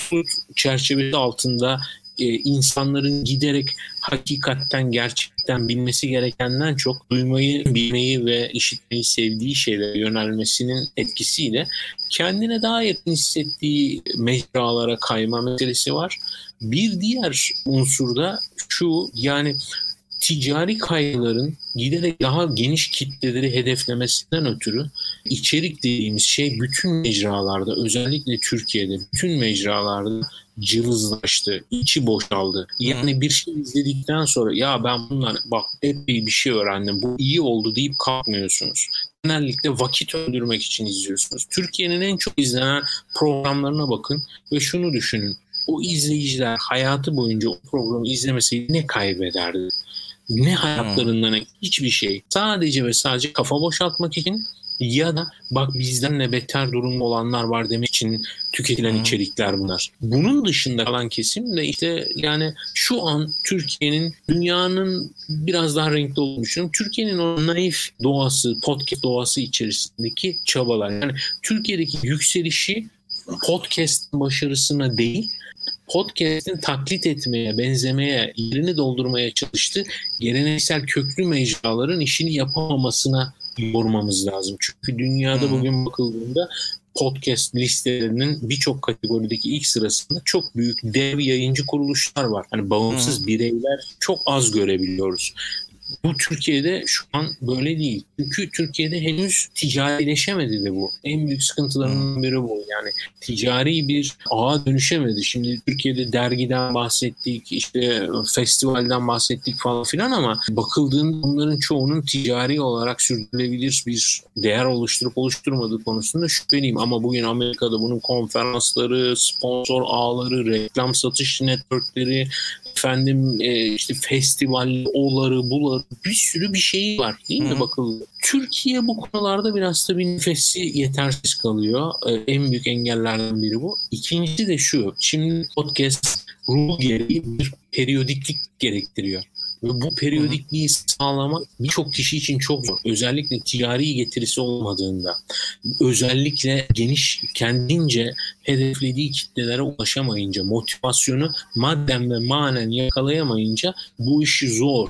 çerçevesi altında e, insanların giderek hakikatten gerçekten bilmesi gerekenden çok duymayı, bilmeyi ve işitmeyi sevdiği şeylere yönelmesinin etkisiyle kendine daha yakın hissettiği mecralara kayma meselesi var. Bir diğer unsur da şu yani ticari kaygıların giderek daha geniş kitleleri hedeflemesinden ötürü içerik dediğimiz şey bütün mecralarda özellikle Türkiye'de bütün mecralarda cılızlaştı, içi boşaldı. Yani bir şey izledikten sonra ya ben bundan bak epey bir şey öğrendim, bu iyi oldu deyip kalkmıyorsunuz. Genellikle vakit öldürmek için izliyorsunuz. Türkiye'nin en çok izlenen programlarına bakın ve şunu düşünün. O izleyiciler hayatı boyunca o programı izlemeseydi ne kaybederdi? Ne hayatlarından hiçbir şey. Sadece ve sadece kafa boşaltmak için ya da bak bizden ne beter durumda olanlar var demek için tüketilen Hı. içerikler bunlar. Bunun dışında kalan kesim de işte yani şu an Türkiye'nin dünyanın biraz daha renkli olduğunu düşünüyorum. Türkiye'nin o naif doğası, podcast doğası içerisindeki çabalar. Yani Türkiye'deki yükselişi podcast başarısına değil podcast'in taklit etmeye, benzemeye, yerini doldurmaya çalıştı. Geleneksel köklü mecraların işini yapamamasına yormamız lazım. Çünkü dünyada Hmm. bugün bakıldığında podcast listelerinin birçok kategorideki ilk sırasında çok büyük dev yayıncı kuruluşlar var. Hani bağımsız bireyler çok az görebiliyoruz. Bu Türkiye'de şu an böyle değil. Çünkü Türkiye'de henüz ticarileşemedi de bu. En büyük sıkıntılarından biri bu. Yani ticari bir ağa dönüşemedi. Şimdi Türkiye'de dergiden bahsettik, işte festivalden bahsettik falan filan ama bakıldığında bunların çoğunun ticari olarak sürdürülebilir bir değer oluşturup oluşturmadığı konusunda şüpheliyim. Ama bugün Amerika'da bunun konferansları, sponsor ağları, reklam satış networkleri, efendim e, işte festival oları buları bir sürü bir şey var değil mi bakıldı. Türkiye bu konularda biraz da bir nefesi yetersiz kalıyor. E, en büyük engellerden biri bu. İkincisi de şu. Şimdi podcast ruhu gereği bir periyodiklik gerektiriyor. Ve bu periyodikliği sağlamak birçok kişi için çok zor. Özellikle ticari getirisi olmadığında. Özellikle geniş kendince hedeflediği kitlelere ulaşamayınca, motivasyonu madden ve manen yakalayamayınca bu işi zor.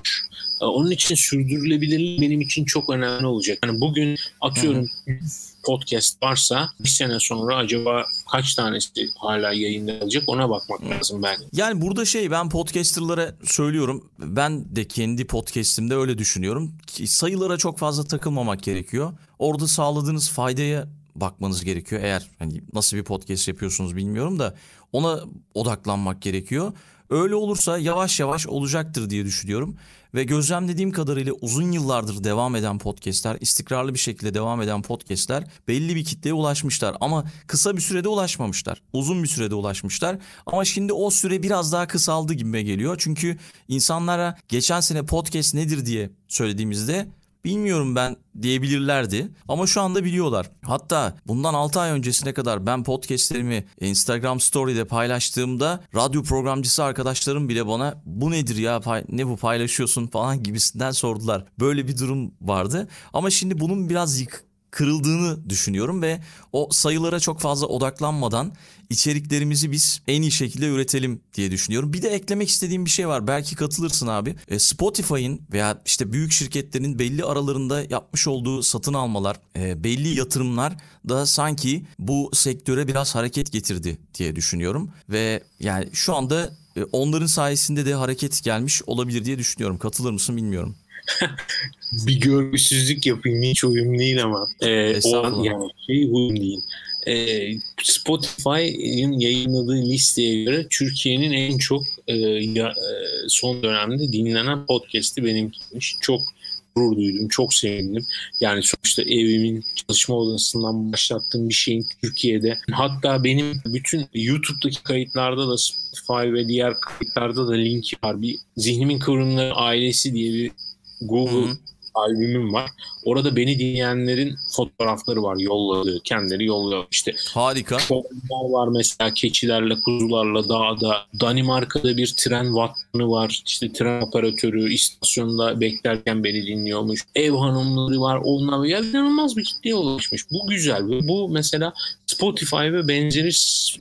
Onun için sürdürülebilirlik benim için çok önemli olacak. Yani bugün atıyorum podcast varsa bir sene sonra acaba kaç tanesi hala yayında kalacak ona bakmak lazım belki. Yani burada şey ben podcasterlara söylüyorum. Ben de kendi podcast'imde öyle düşünüyorum. Ki sayılara çok fazla takılmamak gerekiyor. Orada sağladığınız faydaya bakmanız gerekiyor. Eğer hani nasıl bir podcast yapıyorsunuz bilmiyorum da ona odaklanmak gerekiyor. Öyle olursa yavaş yavaş olacaktır diye düşünüyorum. Ve gözlemlediğim kadarıyla uzun yıllardır devam eden podcastler, istikrarlı bir şekilde devam eden podcastler belli bir kitleye ulaşmışlar. Ama kısa bir sürede ulaşmamışlar. Uzun bir sürede ulaşmışlar. Ama şimdi o süre biraz daha kısaldı gibime geliyor. Çünkü insanlara geçen sene podcast nedir diye söylediğimizde bilmiyorum ben diyebilirlerdi ama şu anda biliyorlar. Hatta bundan 6 ay öncesine kadar ben podcastlerimi Instagram Story'de paylaştığımda radyo programcısı arkadaşlarım bile bana bu nedir ya ne bu paylaşıyorsun falan gibisinden sordular. Böyle bir durum vardı ama şimdi bunun biraz yık kırıldığını düşünüyorum ve o sayılara çok fazla odaklanmadan içeriklerimizi biz en iyi şekilde üretelim diye düşünüyorum. Bir de eklemek istediğim bir şey var. Belki katılırsın abi. E, Spotify'ın veya işte büyük şirketlerin belli aralarında yapmış olduğu satın almalar, e, belli yatırımlar da sanki bu sektöre biraz hareket getirdi diye düşünüyorum. Ve yani şu anda e, onların sayesinde de hareket gelmiş olabilir diye düşünüyorum. Katılır mısın bilmiyorum. Bir görgüsüzlük yapayım hiç uyum değil ama e, o an yani şey uyum değil. E, Spotify'ın yayınladığı listeye göre Türkiye'nin en çok e, ya- e, son dönemde dinlenen podcast'i benimkiymiş. Çok gurur duydum, çok sevindim. Yani sonuçta evimin çalışma odasından başlattığım bir şeyin Türkiye'de hatta benim bütün YouTube'daki kayıtlarda da Spotify ve diğer kayıtlarda da linki var. Bir Zihnimin Kıvrımları Ailesi diye bir Google Hı hı. albümüm var. Orada beni dinleyenlerin fotoğrafları var yolladığı. Kendileri yolluyor. İşte Harika. Çobanlar var mesela keçilerle, kuzularla dağda. Danimarka'da bir tren vattanı var. İşte tren operatörü istasyonda beklerken beni dinliyormuş. Ev hanımları var. Onlar ya inanılmaz bir kitleye ulaşmış. Bu güzel. Ve bu mesela Spotify ve benzeri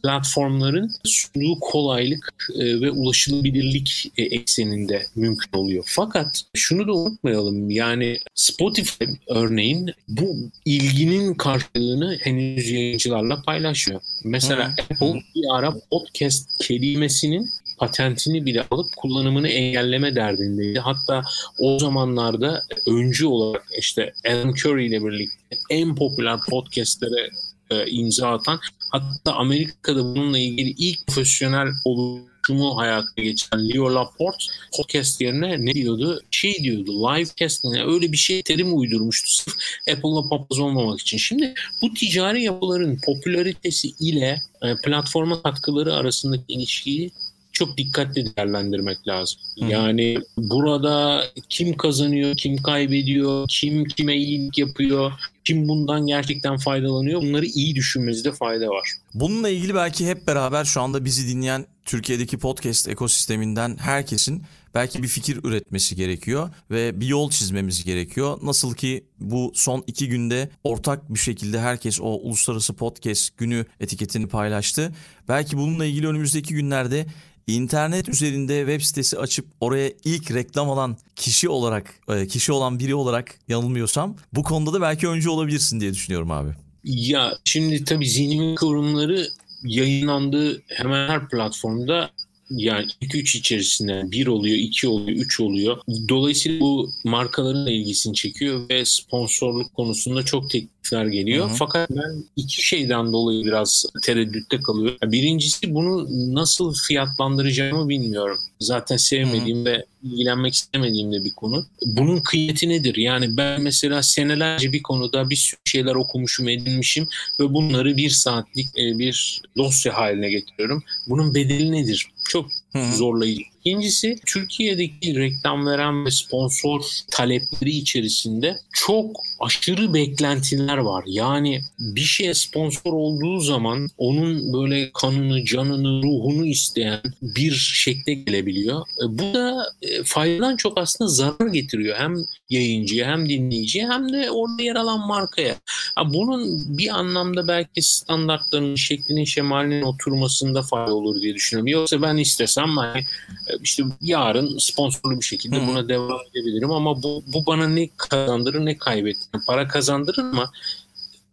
platformların sunduğu kolaylık e, ve ulaşılabilirlik e, ekseninde mümkün oluyor. Fakat şunu da unutmayalım. Yani Spotify örneğin bu ilginin karşılığını henüz yayıncılarla paylaşmıyor. Mesela Hı. Apple bir ara podcast kelimesinin patentini bile alıp kullanımını engelleme derdindeydi. Hatta o zamanlarda öncü olarak işte Alan Curry ile birlikte en popüler podcastlere e, imza atan hatta Amerika'da bununla ilgili ilk profesyonel oluşumu hayata geçen Leo Laporte podcast yerine ne diyordu? Şey diyordu livecast ne öyle bir şey terim uydurmuştu sırf Apple'la papaz olmamak için. Şimdi bu ticari yapıların popülaritesi ile e, platforma katkıları arasındaki ilişkiyi çok dikkatli değerlendirmek lazım. Hı. Yani burada kim kazanıyor, kim kaybediyor, kim kime iyilik yapıyor, kim bundan gerçekten faydalanıyor bunları iyi düşünmemizde fayda var. Bununla ilgili belki hep beraber şu anda bizi dinleyen Türkiye'deki podcast ekosisteminden herkesin belki bir fikir üretmesi gerekiyor ve bir yol çizmemiz gerekiyor. Nasıl ki bu son iki günde ortak bir şekilde herkes o uluslararası podcast günü etiketini paylaştı. Belki bununla ilgili önümüzdeki günlerde internet üzerinde web sitesi açıp oraya ilk reklam alan kişi olarak e, kişi olan biri olarak yanılmıyorsam bu konuda da belki öncü olabilirsin diye düşünüyorum abi. Ya şimdi tabii zihnimin kıvrımları yayınlandığı hemen her platformda yani 2-3 içerisinde 1 oluyor, 2 oluyor, 3 oluyor. Dolayısıyla bu markaların ilgisini çekiyor ve sponsorluk konusunda çok teklifler geliyor. Hı hı. Fakat ben iki şeyden dolayı biraz tereddütte kalıyorum. Birincisi bunu nasıl fiyatlandıracağımı bilmiyorum. Zaten sevmediğim ve ilgilenmek istemediğim de bir konu. Bunun kıymeti nedir? Yani ben mesela senelerce bir konuda bir sürü şeyler okumuşum, edinmişim ve bunları bir saatlik e, bir dosya haline getiriyorum. Bunun bedeli nedir? Çok. Zorlayıcı. İkincisi Türkiye'deki reklam veren ve sponsor talepleri içerisinde çok aşırı beklentiler var. Yani bir şeye sponsor olduğu zaman onun böyle kanını, canını, ruhunu isteyen bir şekle gelebiliyor. E, Bu da e, faydadan çok aslında zarar getiriyor. Hem yayıncıya hem dinleyiciye hem de orada yer alan markaya. Bunun bir anlamda belki standartların, şeklinin, şemalinin oturmasında fayda olur diye düşünüyorum. Yoksa ben istesem Hani e, işte yarın sponsorlu bir şekilde Hı. buna devam edebilirim ama bu, bu bana ne kazandırır ne kaybettirir. Para kazandırır ama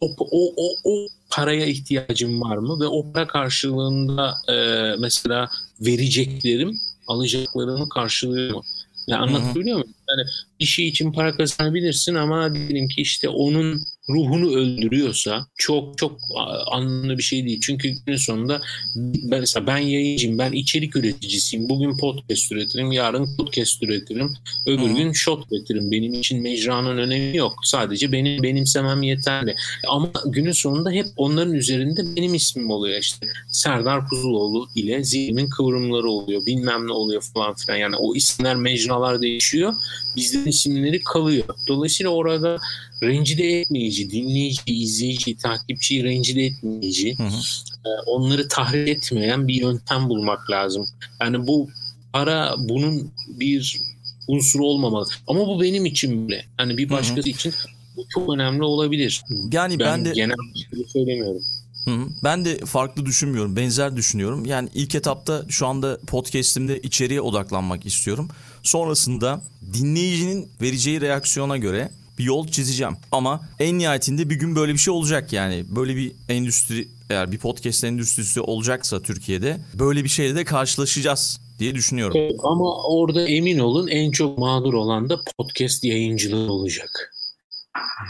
o, o, o, o paraya ihtiyacım var mı ve o para karşılığında e, mesela vereceklerim alacaklarımı karşılıyor mu? Ya anlatabiliyor muyum? Yani bir şey için para kazanabilirsin ama diyelim ki işte onun ruhunu öldürüyorsa çok çok anlamlı bir şey değil. Çünkü günün sonunda ben, mesela ben yayıncıyım, ben içerik üreticisiyim. Bugün podcast üretirim, yarın podcast üretirim, öbür Hı. gün shot üretirim. Benim için mecranın önemi yok. Sadece benim benimsemem yeterli. Ama günün sonunda hep onların üzerinde benim ismim oluyor işte. Serdar Kuzuloğlu ile zihnimin kıvrımları oluyor. Bilmem ne oluyor falan filan. Yani o isimler mecralar değişiyor. Bizlerin isimleri kalıyor. Dolayısıyla orada rencide etmeyici, dinleyici, izleyici, takipçiyi rencide etmeyici, Hı hı. e, onları tahrik etmeyen bir yöntem bulmak lazım. Yani bu para bunun bir unsuru olmamalı. Ama bu benim için böyle. Hani bir başkası için bu çok önemli olabilir. Yani ben, Ben, de genel bir şey söylemiyorum. Hı hı. Ben de farklı düşünmüyorum. Benzer düşünüyorum. Yani ilk etapta şu anda podcast'imde içeriye odaklanmak istiyorum. Sonrasında dinleyicinin vereceği reaksiyona göre bir yol çizeceğim. Ama en nihayetinde bir gün böyle bir şey olacak yani. Böyle bir endüstri eğer bir podcast endüstrisi olacaksa Türkiye'de böyle bir şeyle de karşılaşacağız diye düşünüyorum. Evet, ama orada emin olun en çok mağdur olan da podcast yayıncılığı olacak.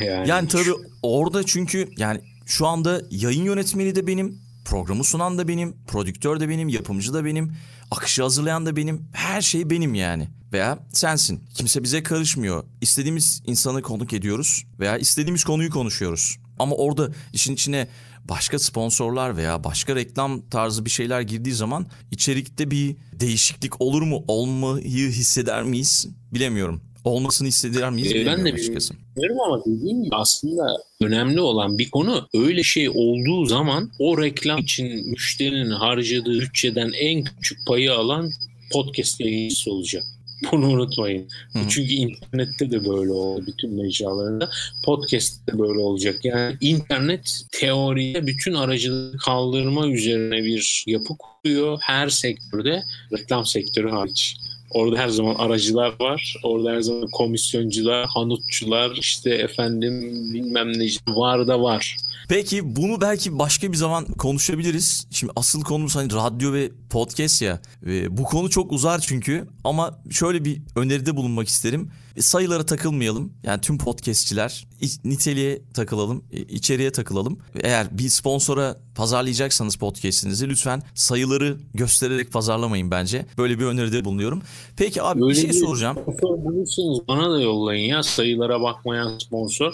Yani, Yani tabii orada çünkü yani şu anda yayın yönetmeni de benim, programı sunan da benim, prodüktör de benim, yapımcı da benim, akışı hazırlayan da benim. Her şey benim yani. Veya sensin. Kimse bize karışmıyor. İstediğimiz insanı konuk ediyoruz veya istediğimiz konuyu konuşuyoruz. Ama orada işin içine başka sponsorlar veya başka reklam tarzı bir şeyler girdiği zaman içerikte bir değişiklik olur mu? Olmayı hisseder miyiz? Bilemiyorum. Olmasını hisseder miyiz? Ee, ben de açıkçası. Bilmiyorum ama dediğim gibi aslında önemli olan bir konu öyle şey olduğu zaman o reklam için müşterinin harcadığı bütçeden en küçük payı alan podcast yayıncısı olacak. Bunu unutmayın. Hı hı. Çünkü internette de böyle oldu. Bütün mecralarında. Podcast'te de böyle olacak. Yani internet teoriye bütün aracılığı kaldırma üzerine bir yapı kuruyor. Her sektörde reklam sektörü hariç. Orada her zaman aracılar var. Orada her zaman komisyoncular, hanutçular, işte efendim bilmem ne var da var. Peki bunu belki başka bir zaman konuşabiliriz. Şimdi asıl konumuz hani radyo ve podcast ya. Ve bu konu çok uzar çünkü ama şöyle bir öneride bulunmak isterim. E, Sayılara takılmayalım. Yani tüm podcastçiler niteliğe takılalım, e, içeriğe takılalım. Eğer bir sponsora pazarlayacaksanız podcast'inizi lütfen sayıları göstererek pazarlamayın bence. Böyle bir öneride bulunuyorum. Peki abi bir Öyle şey değil. soracağım. Sponsor bana da yollayın ya sayılara bakmayan sponsor.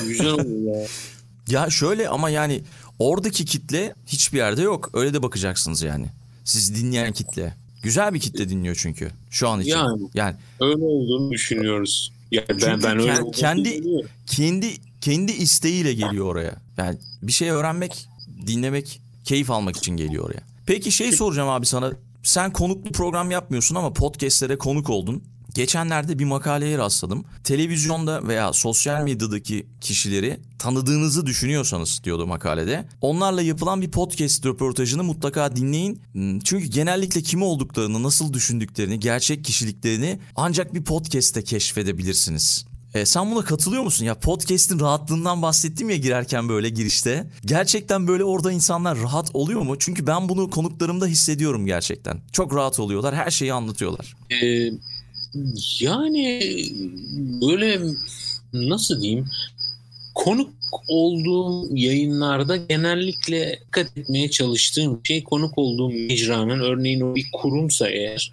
Güzel olur ya. Ya şöyle ama yani oradaki kitle hiçbir yerde yok. Öyle de bakacaksınız yani. Siz dinleyen kitle. Güzel bir kitle dinliyor çünkü şu an için. Yani. Yani Öyle olduğunu düşünüyoruz. Yani ben, Çünkü ben öyle kend- kendi- kendi kendi isteğiyle geliyor oraya. Yani bir şey öğrenmek, dinlemek, keyif almak için geliyor oraya. Peki şey soracağım abi sana. Sen konuklu program yapmıyorsun ama podcastlere konuk oldun. Geçenlerde bir makaleye rastladım. Televizyonda veya sosyal medyadaki kişileri tanıdığınızı düşünüyorsanız diyordu makalede. Onlarla yapılan bir podcast röportajını mutlaka dinleyin. Hmm, Çünkü genellikle kim olduklarını, nasıl düşündüklerini, gerçek kişiliklerini ancak bir podcast'te keşfedebilirsiniz. E, sen buna katılıyor musun? Ya podcast'in rahatlığından bahsettim ya girerken böyle girişte. Gerçekten böyle orada insanlar rahat oluyor mu? Çünkü ben bunu konuklarımda hissediyorum gerçekten. Çok rahat oluyorlar, her şeyi anlatıyorlar. Ee, yani böyle nasıl diyeyim konuk olduğum yayınlarda genellikle dikkat etmeye çalıştığım şey konuk olduğum mecranın örneğin bir kurumsa eğer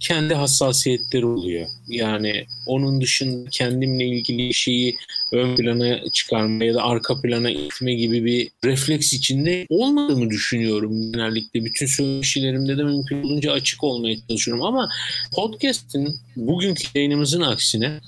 kendi hassasiyetleri oluyor. Yani onun dışında kendimle ilgili şeyi ön plana çıkarma ya da arka plana itme gibi bir refleks içinde olmadığını düşünüyorum genellikle. Bütün söyleşilerimde de mümkün olunca açık olmaya çalışıyorum ama podcast'in bugünkü yayınımızın aksine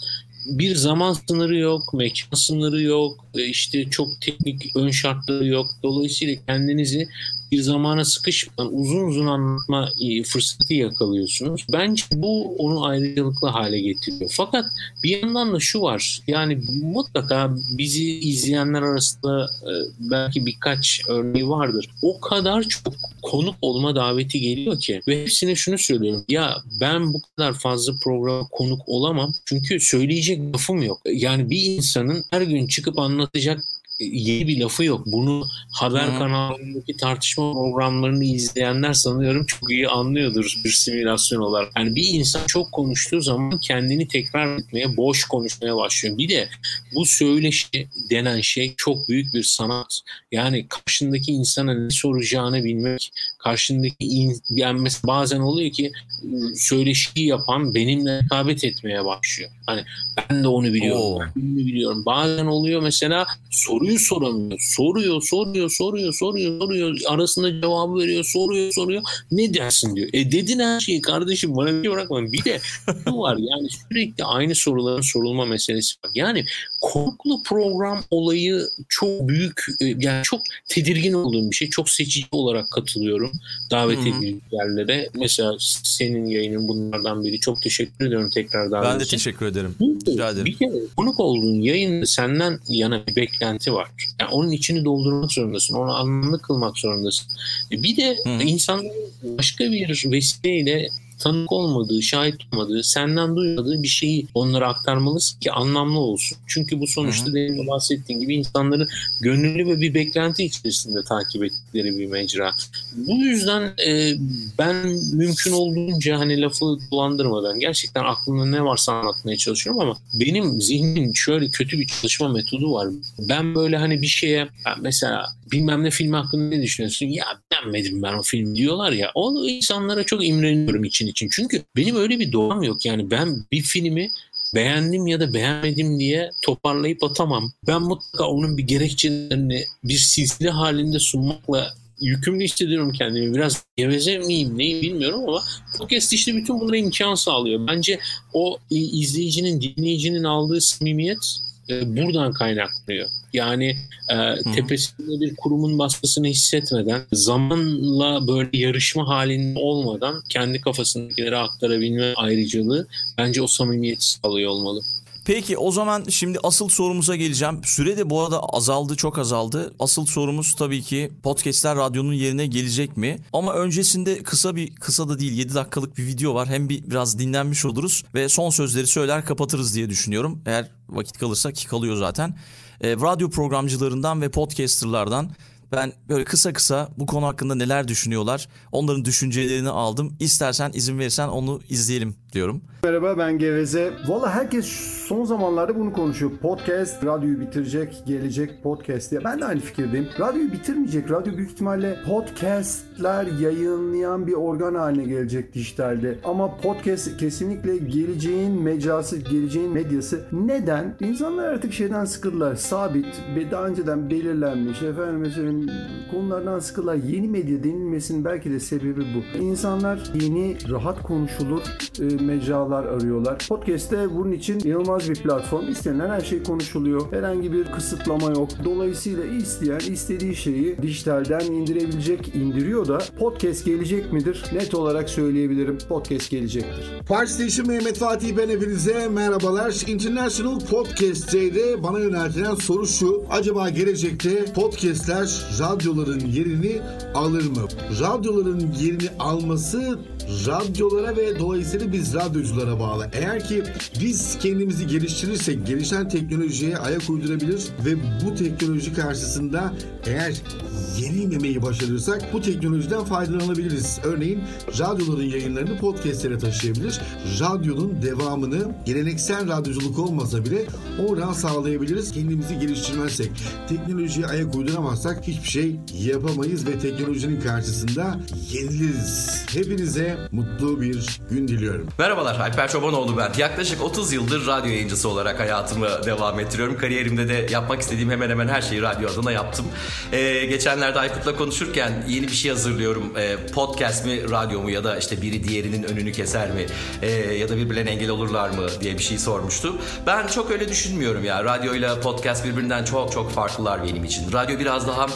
bir zaman sınırı yok, mekan sınırı yok, işte çok teknik ön şartları yok. Dolayısıyla kendinizi bir zamana sıkışmadan uzun uzun anlatma e, fırsatı yakalıyorsunuz. Bence bu onu ayrıcalıklı hale getiriyor. Fakat bir yandan da şu var. Yani mutlaka bizi izleyenler arasında e, belki birkaç örneği vardır. O kadar çok konuk olma daveti geliyor ki ve hepsine şunu söylüyorum. Ya ben bu kadar fazla programa konuk olamam. Çünkü söyleyecek lafım yok. Yani bir insanın her gün çıkıp anlatacak yeni bir lafı yok. Bunu haber Hı. kanallarındaki tartışma programlarını izleyenler sanıyorum çok iyi anlıyordur bir simülasyon olarak. Yani bir insan çok konuştuğu zaman kendini tekrar etmeye, boş konuşmaya başlıyor. Bir de bu söyleşi denen şey çok büyük bir sanat. Yani karşındaki insana ne soracağını bilmek, karşındaki in, yani mesela bazen oluyor ki söyleşiyi yapan benimle rekabet etmeye başlıyor. Hani ben de onu biliyorum, Oo. ben bunu biliyorum. Bazen oluyor mesela soruyu soramıyor. Soruyor, soruyor, soruyor, soruyor, soruyor. Arasında cevabı veriyor, soruyor, soruyor. Ne dersin diyor. E dedin her şeyi kardeşim bana bir şey bırakma. Bir de şu var yani sürekli aynı soruların sorulma meselesi var. Yani konuklu program olayı çok büyük e, yani çok tedirgin olduğum bir şey. Çok seçici olarak katılıyorum davet edildiği yerlere. Mesela senin yayının bunlardan biri. Çok teşekkür ediyorum tekrar davet Ben de için. teşekkür ederim. Çünkü Rica ederim. Bir kere konuk olduğun yayında senden yana bir beklenti var. Yani onun içini doldurmak zorundasın. Onu anlamlı kılmak zorundasın. E Bir de Hı. insanların başka bir vesileyle tanık olmadığı, şahit olmadığı, senden duymadığı bir şeyi onlara aktarmalısın ki anlamlı olsun. Çünkü bu sonuçta Hı demin de bahsettiğim gibi insanların gönüllü ve bir beklenti içerisinde takip ettikleri bir mecra. Bu yüzden e, ben mümkün olduğunca hani lafı dolandırmadan gerçekten aklımda ne varsa anlatmaya çalışıyorum ama benim zihnimin şöyle kötü bir çalışma metodu var. Ben böyle hani bir şeye mesela bilmem ne film hakkında ne düşünüyorsun? Ya beğenmedim ben o film diyorlar ya. O insanlara çok imreniyorum için için. Çünkü benim öyle bir doğam yok. Yani ben bir filmi beğendim ya da beğenmedim diye toparlayıp atamam. Ben mutlaka onun bir gerekçelerini bir silsile halinde sunmakla yükümlü hissediyorum kendimi. Biraz geveze miyim neyi bilmiyorum ama podcast işte bütün bunlara imkan sağlıyor. Bence o izleyicinin, dinleyicinin aldığı samimiyet e, buradan kaynaklanıyor. Yani e, tepesinde bir kurumun baskısını hissetmeden, zamanla böyle yarışma halinde olmadan kendi kafasındakileri aktarabilme ayrıcalığı bence o samimiyeti sağlıyor olmalı. Peki o zaman şimdi asıl sorumuza geleceğim. Süre de bu arada azaldı, çok azaldı. Asıl sorumuz tabii ki podcastler radyonun yerine gelecek mi? Ama öncesinde kısa bir kısa da değil 7 dakikalık bir video var. Hem bir biraz dinlenmiş oluruz ve son sözleri söyler kapatırız diye düşünüyorum. Eğer vakit kalırsa ki kalıyor zaten. Ee, radyo programcılarından ve podcasterlardan ben böyle kısa kısa bu konu hakkında neler düşünüyorlar onların düşüncelerini aldım. İstersen izin verirsen onu izleyelim diyorum. Merhaba ben Geveze. Valla herkes son zamanlarda bunu konuşuyor. Podcast radyoyu bitirecek, gelecek podcast diye. Ben de aynı fikirdeyim. Radyoyu bitirmeyecek. Radyo büyük ihtimalle podcastler yayınlayan bir organ haline gelecek dijitalde. Ama podcast kesinlikle geleceğin mecrası, geleceğin medyası. Neden? İnsanlar artık şeyden sıkıldılar. Sabit ve daha önceden belirlenmiş efendim mesela konulardan sıkıldılar. Yeni medya denilmesinin belki de sebebi bu. İnsanlar yeni, rahat konuşulur e, mecralar arıyorlar. Podcast'te bunun için inanılmaz bir platform. İstenilen her şey konuşuluyor. Herhangi bir kısıtlama yok. Dolayısıyla isteyen istediği şeyi dijitalden indirebilecek, indiriyor da podcast gelecek midir? Net olarak söyleyebilirim. Podcast gelecektir. Park Station Mehmet Fatih ben hepinize merhabalar. International Podcast Day'de bana yöneltilen soru şu. Acaba gelecekte podcastler radyoların yerini alır mı? Radyoların yerini alması radyolara ve dolayısıyla biz radyoculara bağlı. Eğer ki biz kendimizi geliştirirsek gelişen teknolojiye ayak uydurabilir ve bu teknoloji karşısında eğer yenilmemeyi başarırsak bu teknolojiden faydalanabiliriz. Örneğin radyoların yayınlarını podcastlere taşıyabilir. Radyonun devamını geleneksel radyoculuk olmasa bile oradan sağlayabiliriz. Kendimizi geliştirmezsek, teknolojiye ayak uyduramazsak hiçbir şey yapamayız ve teknolojinin karşısında yeniliriz. Hepinize mutlu bir gün diliyorum. Merhabalar, Alper Çobanoğlu ben. Yaklaşık 30 yıldır radyo yayıncısı olarak hayatımı devam ettiriyorum. Kariyerimde de yapmak istediğim hemen hemen her şeyi radyo adına yaptım. Ee, geçenlerde Aykut'la konuşurken yeni bir şey hazırlıyorum. Ee, podcast mi, radyo mu ya da işte biri diğerinin önünü keser mi? Ee, ya da birbirlerine engel olurlar mı diye bir şey sormuştu. Ben çok öyle düşünmüyorum ya. Radyoyla podcast birbirinden çok çok farklılar benim için. Radyo biraz daha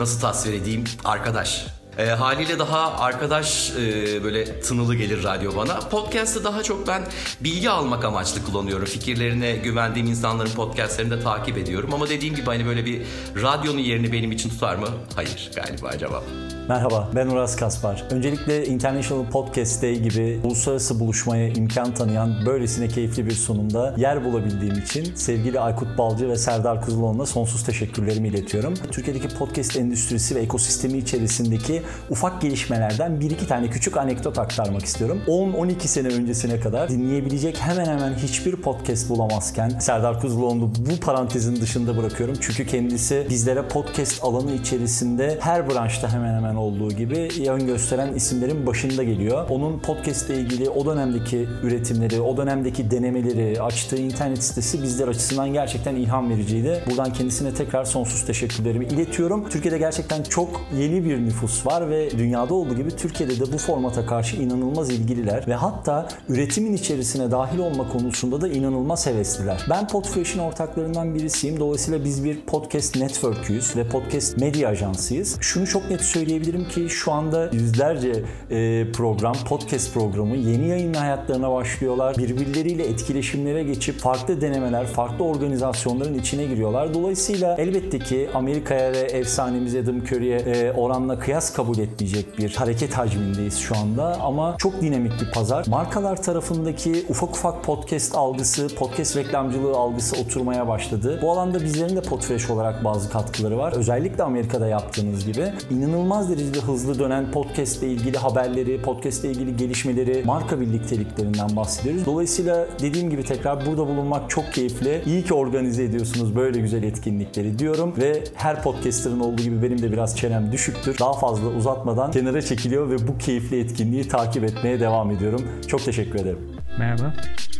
nasıl tasvir edeyim arkadaş e, haliyle daha arkadaş e, böyle tınılı gelir radyo bana. Podcast'ı daha çok ben bilgi almak amaçlı kullanıyorum. Fikirlerine güvendiğim insanların podcastlerini de takip ediyorum. Ama dediğim gibi hani böyle bir radyonun yerini benim için tutar mı? Hayır galiba cevap. Merhaba, ben Uras Kaspar. Öncelikle International Podcast Day gibi uluslararası buluşmaya imkan tanıyan böylesine keyifli bir sunumda yer bulabildiğim için sevgili Aykut Balcı ve Serdar Kuzuloğlu'na sonsuz teşekkürlerimi iletiyorum. Türkiye'deki podcast endüstrisi ve ekosistemi içerisindeki ufak gelişmelerden bir iki tane küçük anekdot aktarmak istiyorum. 10-12 sene öncesine kadar dinleyebilecek hemen hemen hiçbir podcast bulamazken Serdar Kuzuloğlu'nu bu parantezin dışında bırakıyorum. Çünkü kendisi bizlere podcast alanı içerisinde her branşta hemen hemen olduğu gibi yön gösteren isimlerin başında geliyor. Onun podcast ile ilgili o dönemdeki üretimleri, o dönemdeki denemeleri, açtığı internet sitesi bizler açısından gerçekten ilham vericiydi. Buradan kendisine tekrar sonsuz teşekkürlerimi iletiyorum. Türkiye'de gerçekten çok yeni bir nüfus var ve dünyada olduğu gibi Türkiye'de de bu formata karşı inanılmaz ilgililer ve hatta üretimin içerisine dahil olma konusunda da inanılmaz hevesliler. Ben Podfresh'in ortaklarından birisiyim. Dolayısıyla biz bir podcast network'üyüz ve podcast medya ajansıyız. Şunu çok net söyleyebilirim ki şu anda yüzlerce e, program, podcast programı yeni yayın hayatlarına başlıyorlar. Birbirleriyle etkileşimlere geçip farklı denemeler, farklı organizasyonların içine giriyorlar. Dolayısıyla elbette ki Amerika'ya ve efsanemiz Adam Curry'e e, oranla kıyas kabul etmeyecek bir hareket hacmindeyiz şu anda ama çok dinamik bir pazar. Markalar tarafındaki ufak ufak podcast algısı, podcast reklamcılığı algısı oturmaya başladı. Bu alanda bizlerin de Podfresh olarak bazı katkıları var. Özellikle Amerika'da yaptığınız gibi inanılmaz derecede hızlı dönen podcast ile ilgili haberleri, podcast ile ilgili gelişmeleri, marka birlikteliklerinden bahsediyoruz. Dolayısıyla dediğim gibi tekrar burada bulunmak çok keyifli. İyi ki organize ediyorsunuz böyle güzel etkinlikleri diyorum ve her podcaster'ın olduğu gibi benim de biraz çenem düşüktür. Daha fazla uzatmadan kenara çekiliyor ve bu keyifli etkinliği takip etmeye devam ediyorum. Çok teşekkür ederim. Merhaba,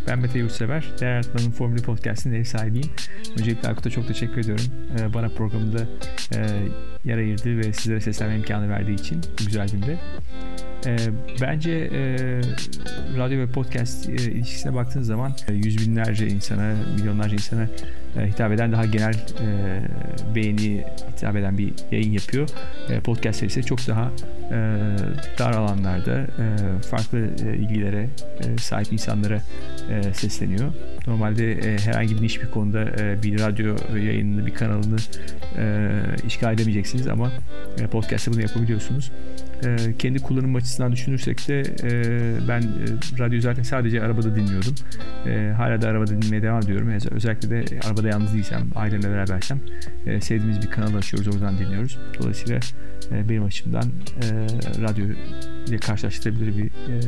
ben Mete Yurtsever. Değer Yaratmanın Formülü Podcast'ın ev sahibiyim. Öncelikle Aykut'a çok teşekkür ediyorum. Ee, bana programında e, yer ayırdığı ve sizlere seslenme imkanı verdiği için bu güzel günde. E, bence e, radyo ve podcast e, ilişkisine baktığınız zaman e, yüz binlerce insana, milyonlarca insana e, hitap eden daha genel e, beğeni hitap eden bir yayın yapıyor. E, podcast serisi çok daha e, dar alanlarda e, farklı e, ilgilere e, sahip insanlara e, sesleniyor. Normalde e, herhangi bir niş bir konuda e, bir radyo yayınını, bir kanalını e, işgal edemeyeceksiniz ama e, podcast'ta bunu yapabiliyorsunuz. E, kendi kullanım açısından düşünürsek de e, ben e, radyo zaten sadece arabada dinliyordum. E, hala da arabada dinlemeye devam ediyorum. Özellikle de arabada yalnız değilsem, ailemle berabersem e, sevdiğimiz bir kanal açıyoruz, oradan dinliyoruz. Dolayısıyla e, benim açımdan e, radyo ile karşılaştırabilir bir e,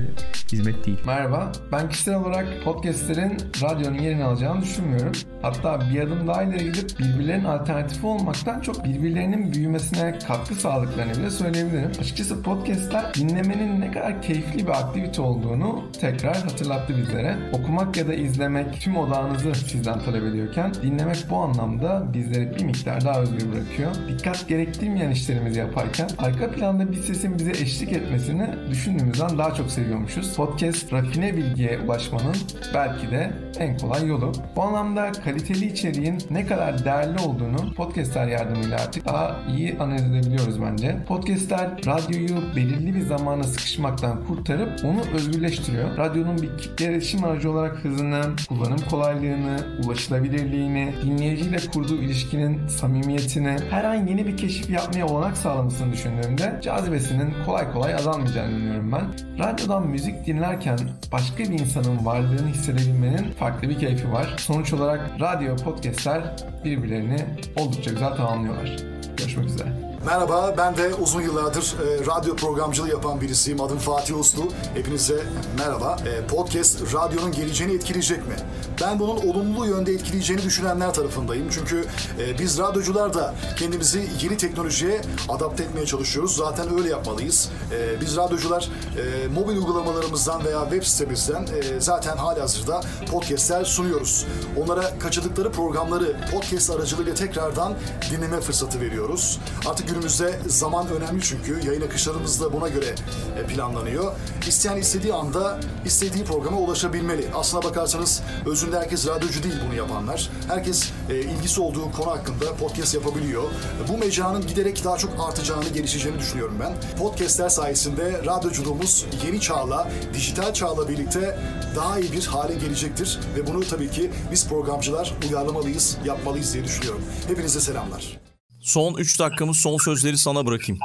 hizmet değil. Merhaba. Ben kişisel olarak podcastlerin radyonun yerini alacağını düşünmüyorum. Hatta bir adım daha ileri gidip birbirlerinin alternatifi olmaktan çok birbirlerinin büyümesine katkı sağladıklarını bile söyleyebilirim. Açıkçası podcastler dinlemenin ne kadar keyifli bir aktivite olduğunu tekrar hatırlattı bizlere. Okumak ya da izlemek tüm odağınızı sizden talep ediyorken dinlemek bu anlamda bizleri bir miktar daha özgür bırakıyor. Dikkat gerektirmeyen işlerimizi yaparken arka planda bir sesin bize eşlik etmesini düşündüğümüzden daha çok seviyormuşuz. Podcast rafine bilgiye ulaşmanın belki de en kolay yolu. Bu anlamda kaliteli içeriğin ne kadar değerli olduğunu podcastler yardımıyla artık daha iyi analiz edebiliyoruz bence. Podcastler radyoyu belirli bir zamana sıkışmaktan kurtarıp onu özgürleştiriyor. Radyonun bir kitle iletişim aracı olarak hızını, kullanım kolaylığını, ulaşılabilirliğini, dinleyiciyle kurduğu ilişkinin samimiyetini, her an yeni bir keşif yapmaya olanak sağlamasını düşündüğümde cazibesinin kolay kolay azalmayacağını inanıyorum ben. Radyodan müzik dinlerken başka bir insanın varlığını hissedebilmenin farklı bir keyfi var. Sonuç olarak radyo podcastler birbirlerini oldukça güzel tamamlıyorlar. Görüşmek üzere. Merhaba, ben de uzun yıllardır e, radyo programcılığı yapan birisiyim. Adım Fatih Uslu. Hepinize merhaba. E, podcast radyonun geleceğini etkileyecek mi? Ben bunun olumlu yönde etkileyeceğini düşünenler tarafındayım. Çünkü e, biz radyocular da kendimizi yeni teknolojiye adapte etmeye çalışıyoruz. Zaten öyle yapmalıyız. E, biz radyocular e, mobil uygulamalarımızdan veya web sitemizden e, zaten halihazırda podcastler sunuyoruz. Onlara kaçırdıkları programları podcast aracılığıyla tekrardan dinleme fırsatı veriyoruz. Artık günümüzde zaman önemli çünkü. Yayın akışlarımız da buna göre e, planlanıyor. İsteyen istediği anda istediği programa ulaşabilmeli. Aslına bakarsanız özünde herkes radyocu değil bunu yapanlar. Herkes e, ilgisi olduğu konu hakkında podcast yapabiliyor. Bu mecranın giderek daha çok artacağını, gelişeceğini düşünüyorum ben. Podcastler sayesinde radyoculuğumuz yeni çağla, dijital çağla birlikte daha iyi bir hale gelecektir. Ve bunu tabii ki biz programcılar uyarlamalıyız, yapmalıyız diye düşünüyorum. Hepinize selamlar. Son 3 dakikamız son sözleri sana bırakayım.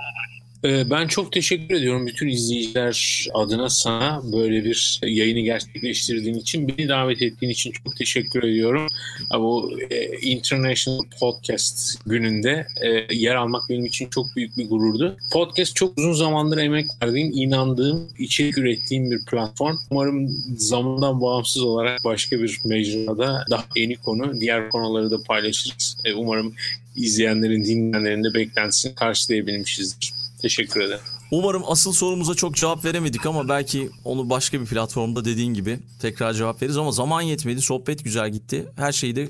Ee, Ben çok teşekkür ediyorum bütün izleyiciler adına sana böyle bir yayını gerçekleştirdiğin için, beni davet ettiğin için çok teşekkür ediyorum. Bu e, International Podcast gününde e, yer almak benim için çok büyük bir gururdu. Podcast çok uzun zamandır emek verdiğim, inandığım, içerik ürettiğim bir platform. Umarım zamandan bağımsız olarak başka bir mecrada daha yeni konu, diğer konuları da paylaşırız. E, Umarım izleyenlerin, dinleyenlerin de beklentisini karşılayabilmişizdir. Teşekkür ederim. Umarım asıl sorumuza çok cevap veremedik ama belki onu başka bir platformda dediğin gibi tekrar cevap veririz ama zaman yetmedi. Sohbet güzel gitti. Her şeyi de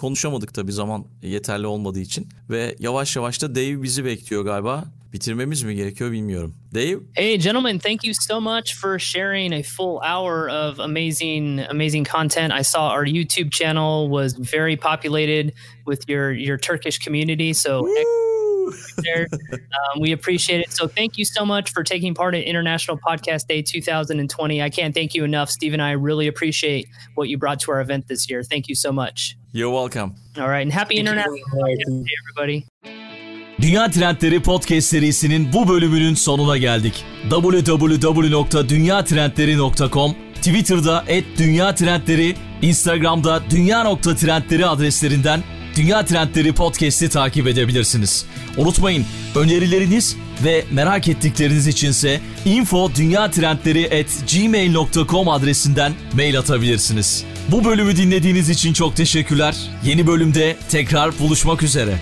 konuşamadık tabii zaman yeterli olmadığı için. Ve yavaş yavaş da Dave bizi bekliyor galiba. Bitirmemiz mi gerekiyor bilmiyorum. Dave? Hey, gentlemen, thank you so much for sharing a full hour of amazing, amazing content. I saw our YouTube channel was very populated with your your Turkish community, so there. Um, we appreciate it. So thank you so much for taking part in International Podcast Day 2020. I can't thank you enough, Steve and I really appreciate what you brought to our event this year. Thank you so much. You're welcome. All right, and happy International Podcast Day, everybody. Dünya Trendleri Podcast serisinin bu bölümünün sonuna geldik. www.dünyatrendleri.com Twitter'da @dünyatrendleri, Instagram'da dünya.trendleri adreslerinden Dünya Trendleri Podcast'i takip edebilirsiniz. Unutmayın önerileriniz ve merak ettikleriniz içinse info gmail.com adresinden mail atabilirsiniz. Bu bölümü dinlediğiniz için çok teşekkürler. Yeni bölümde tekrar buluşmak üzere.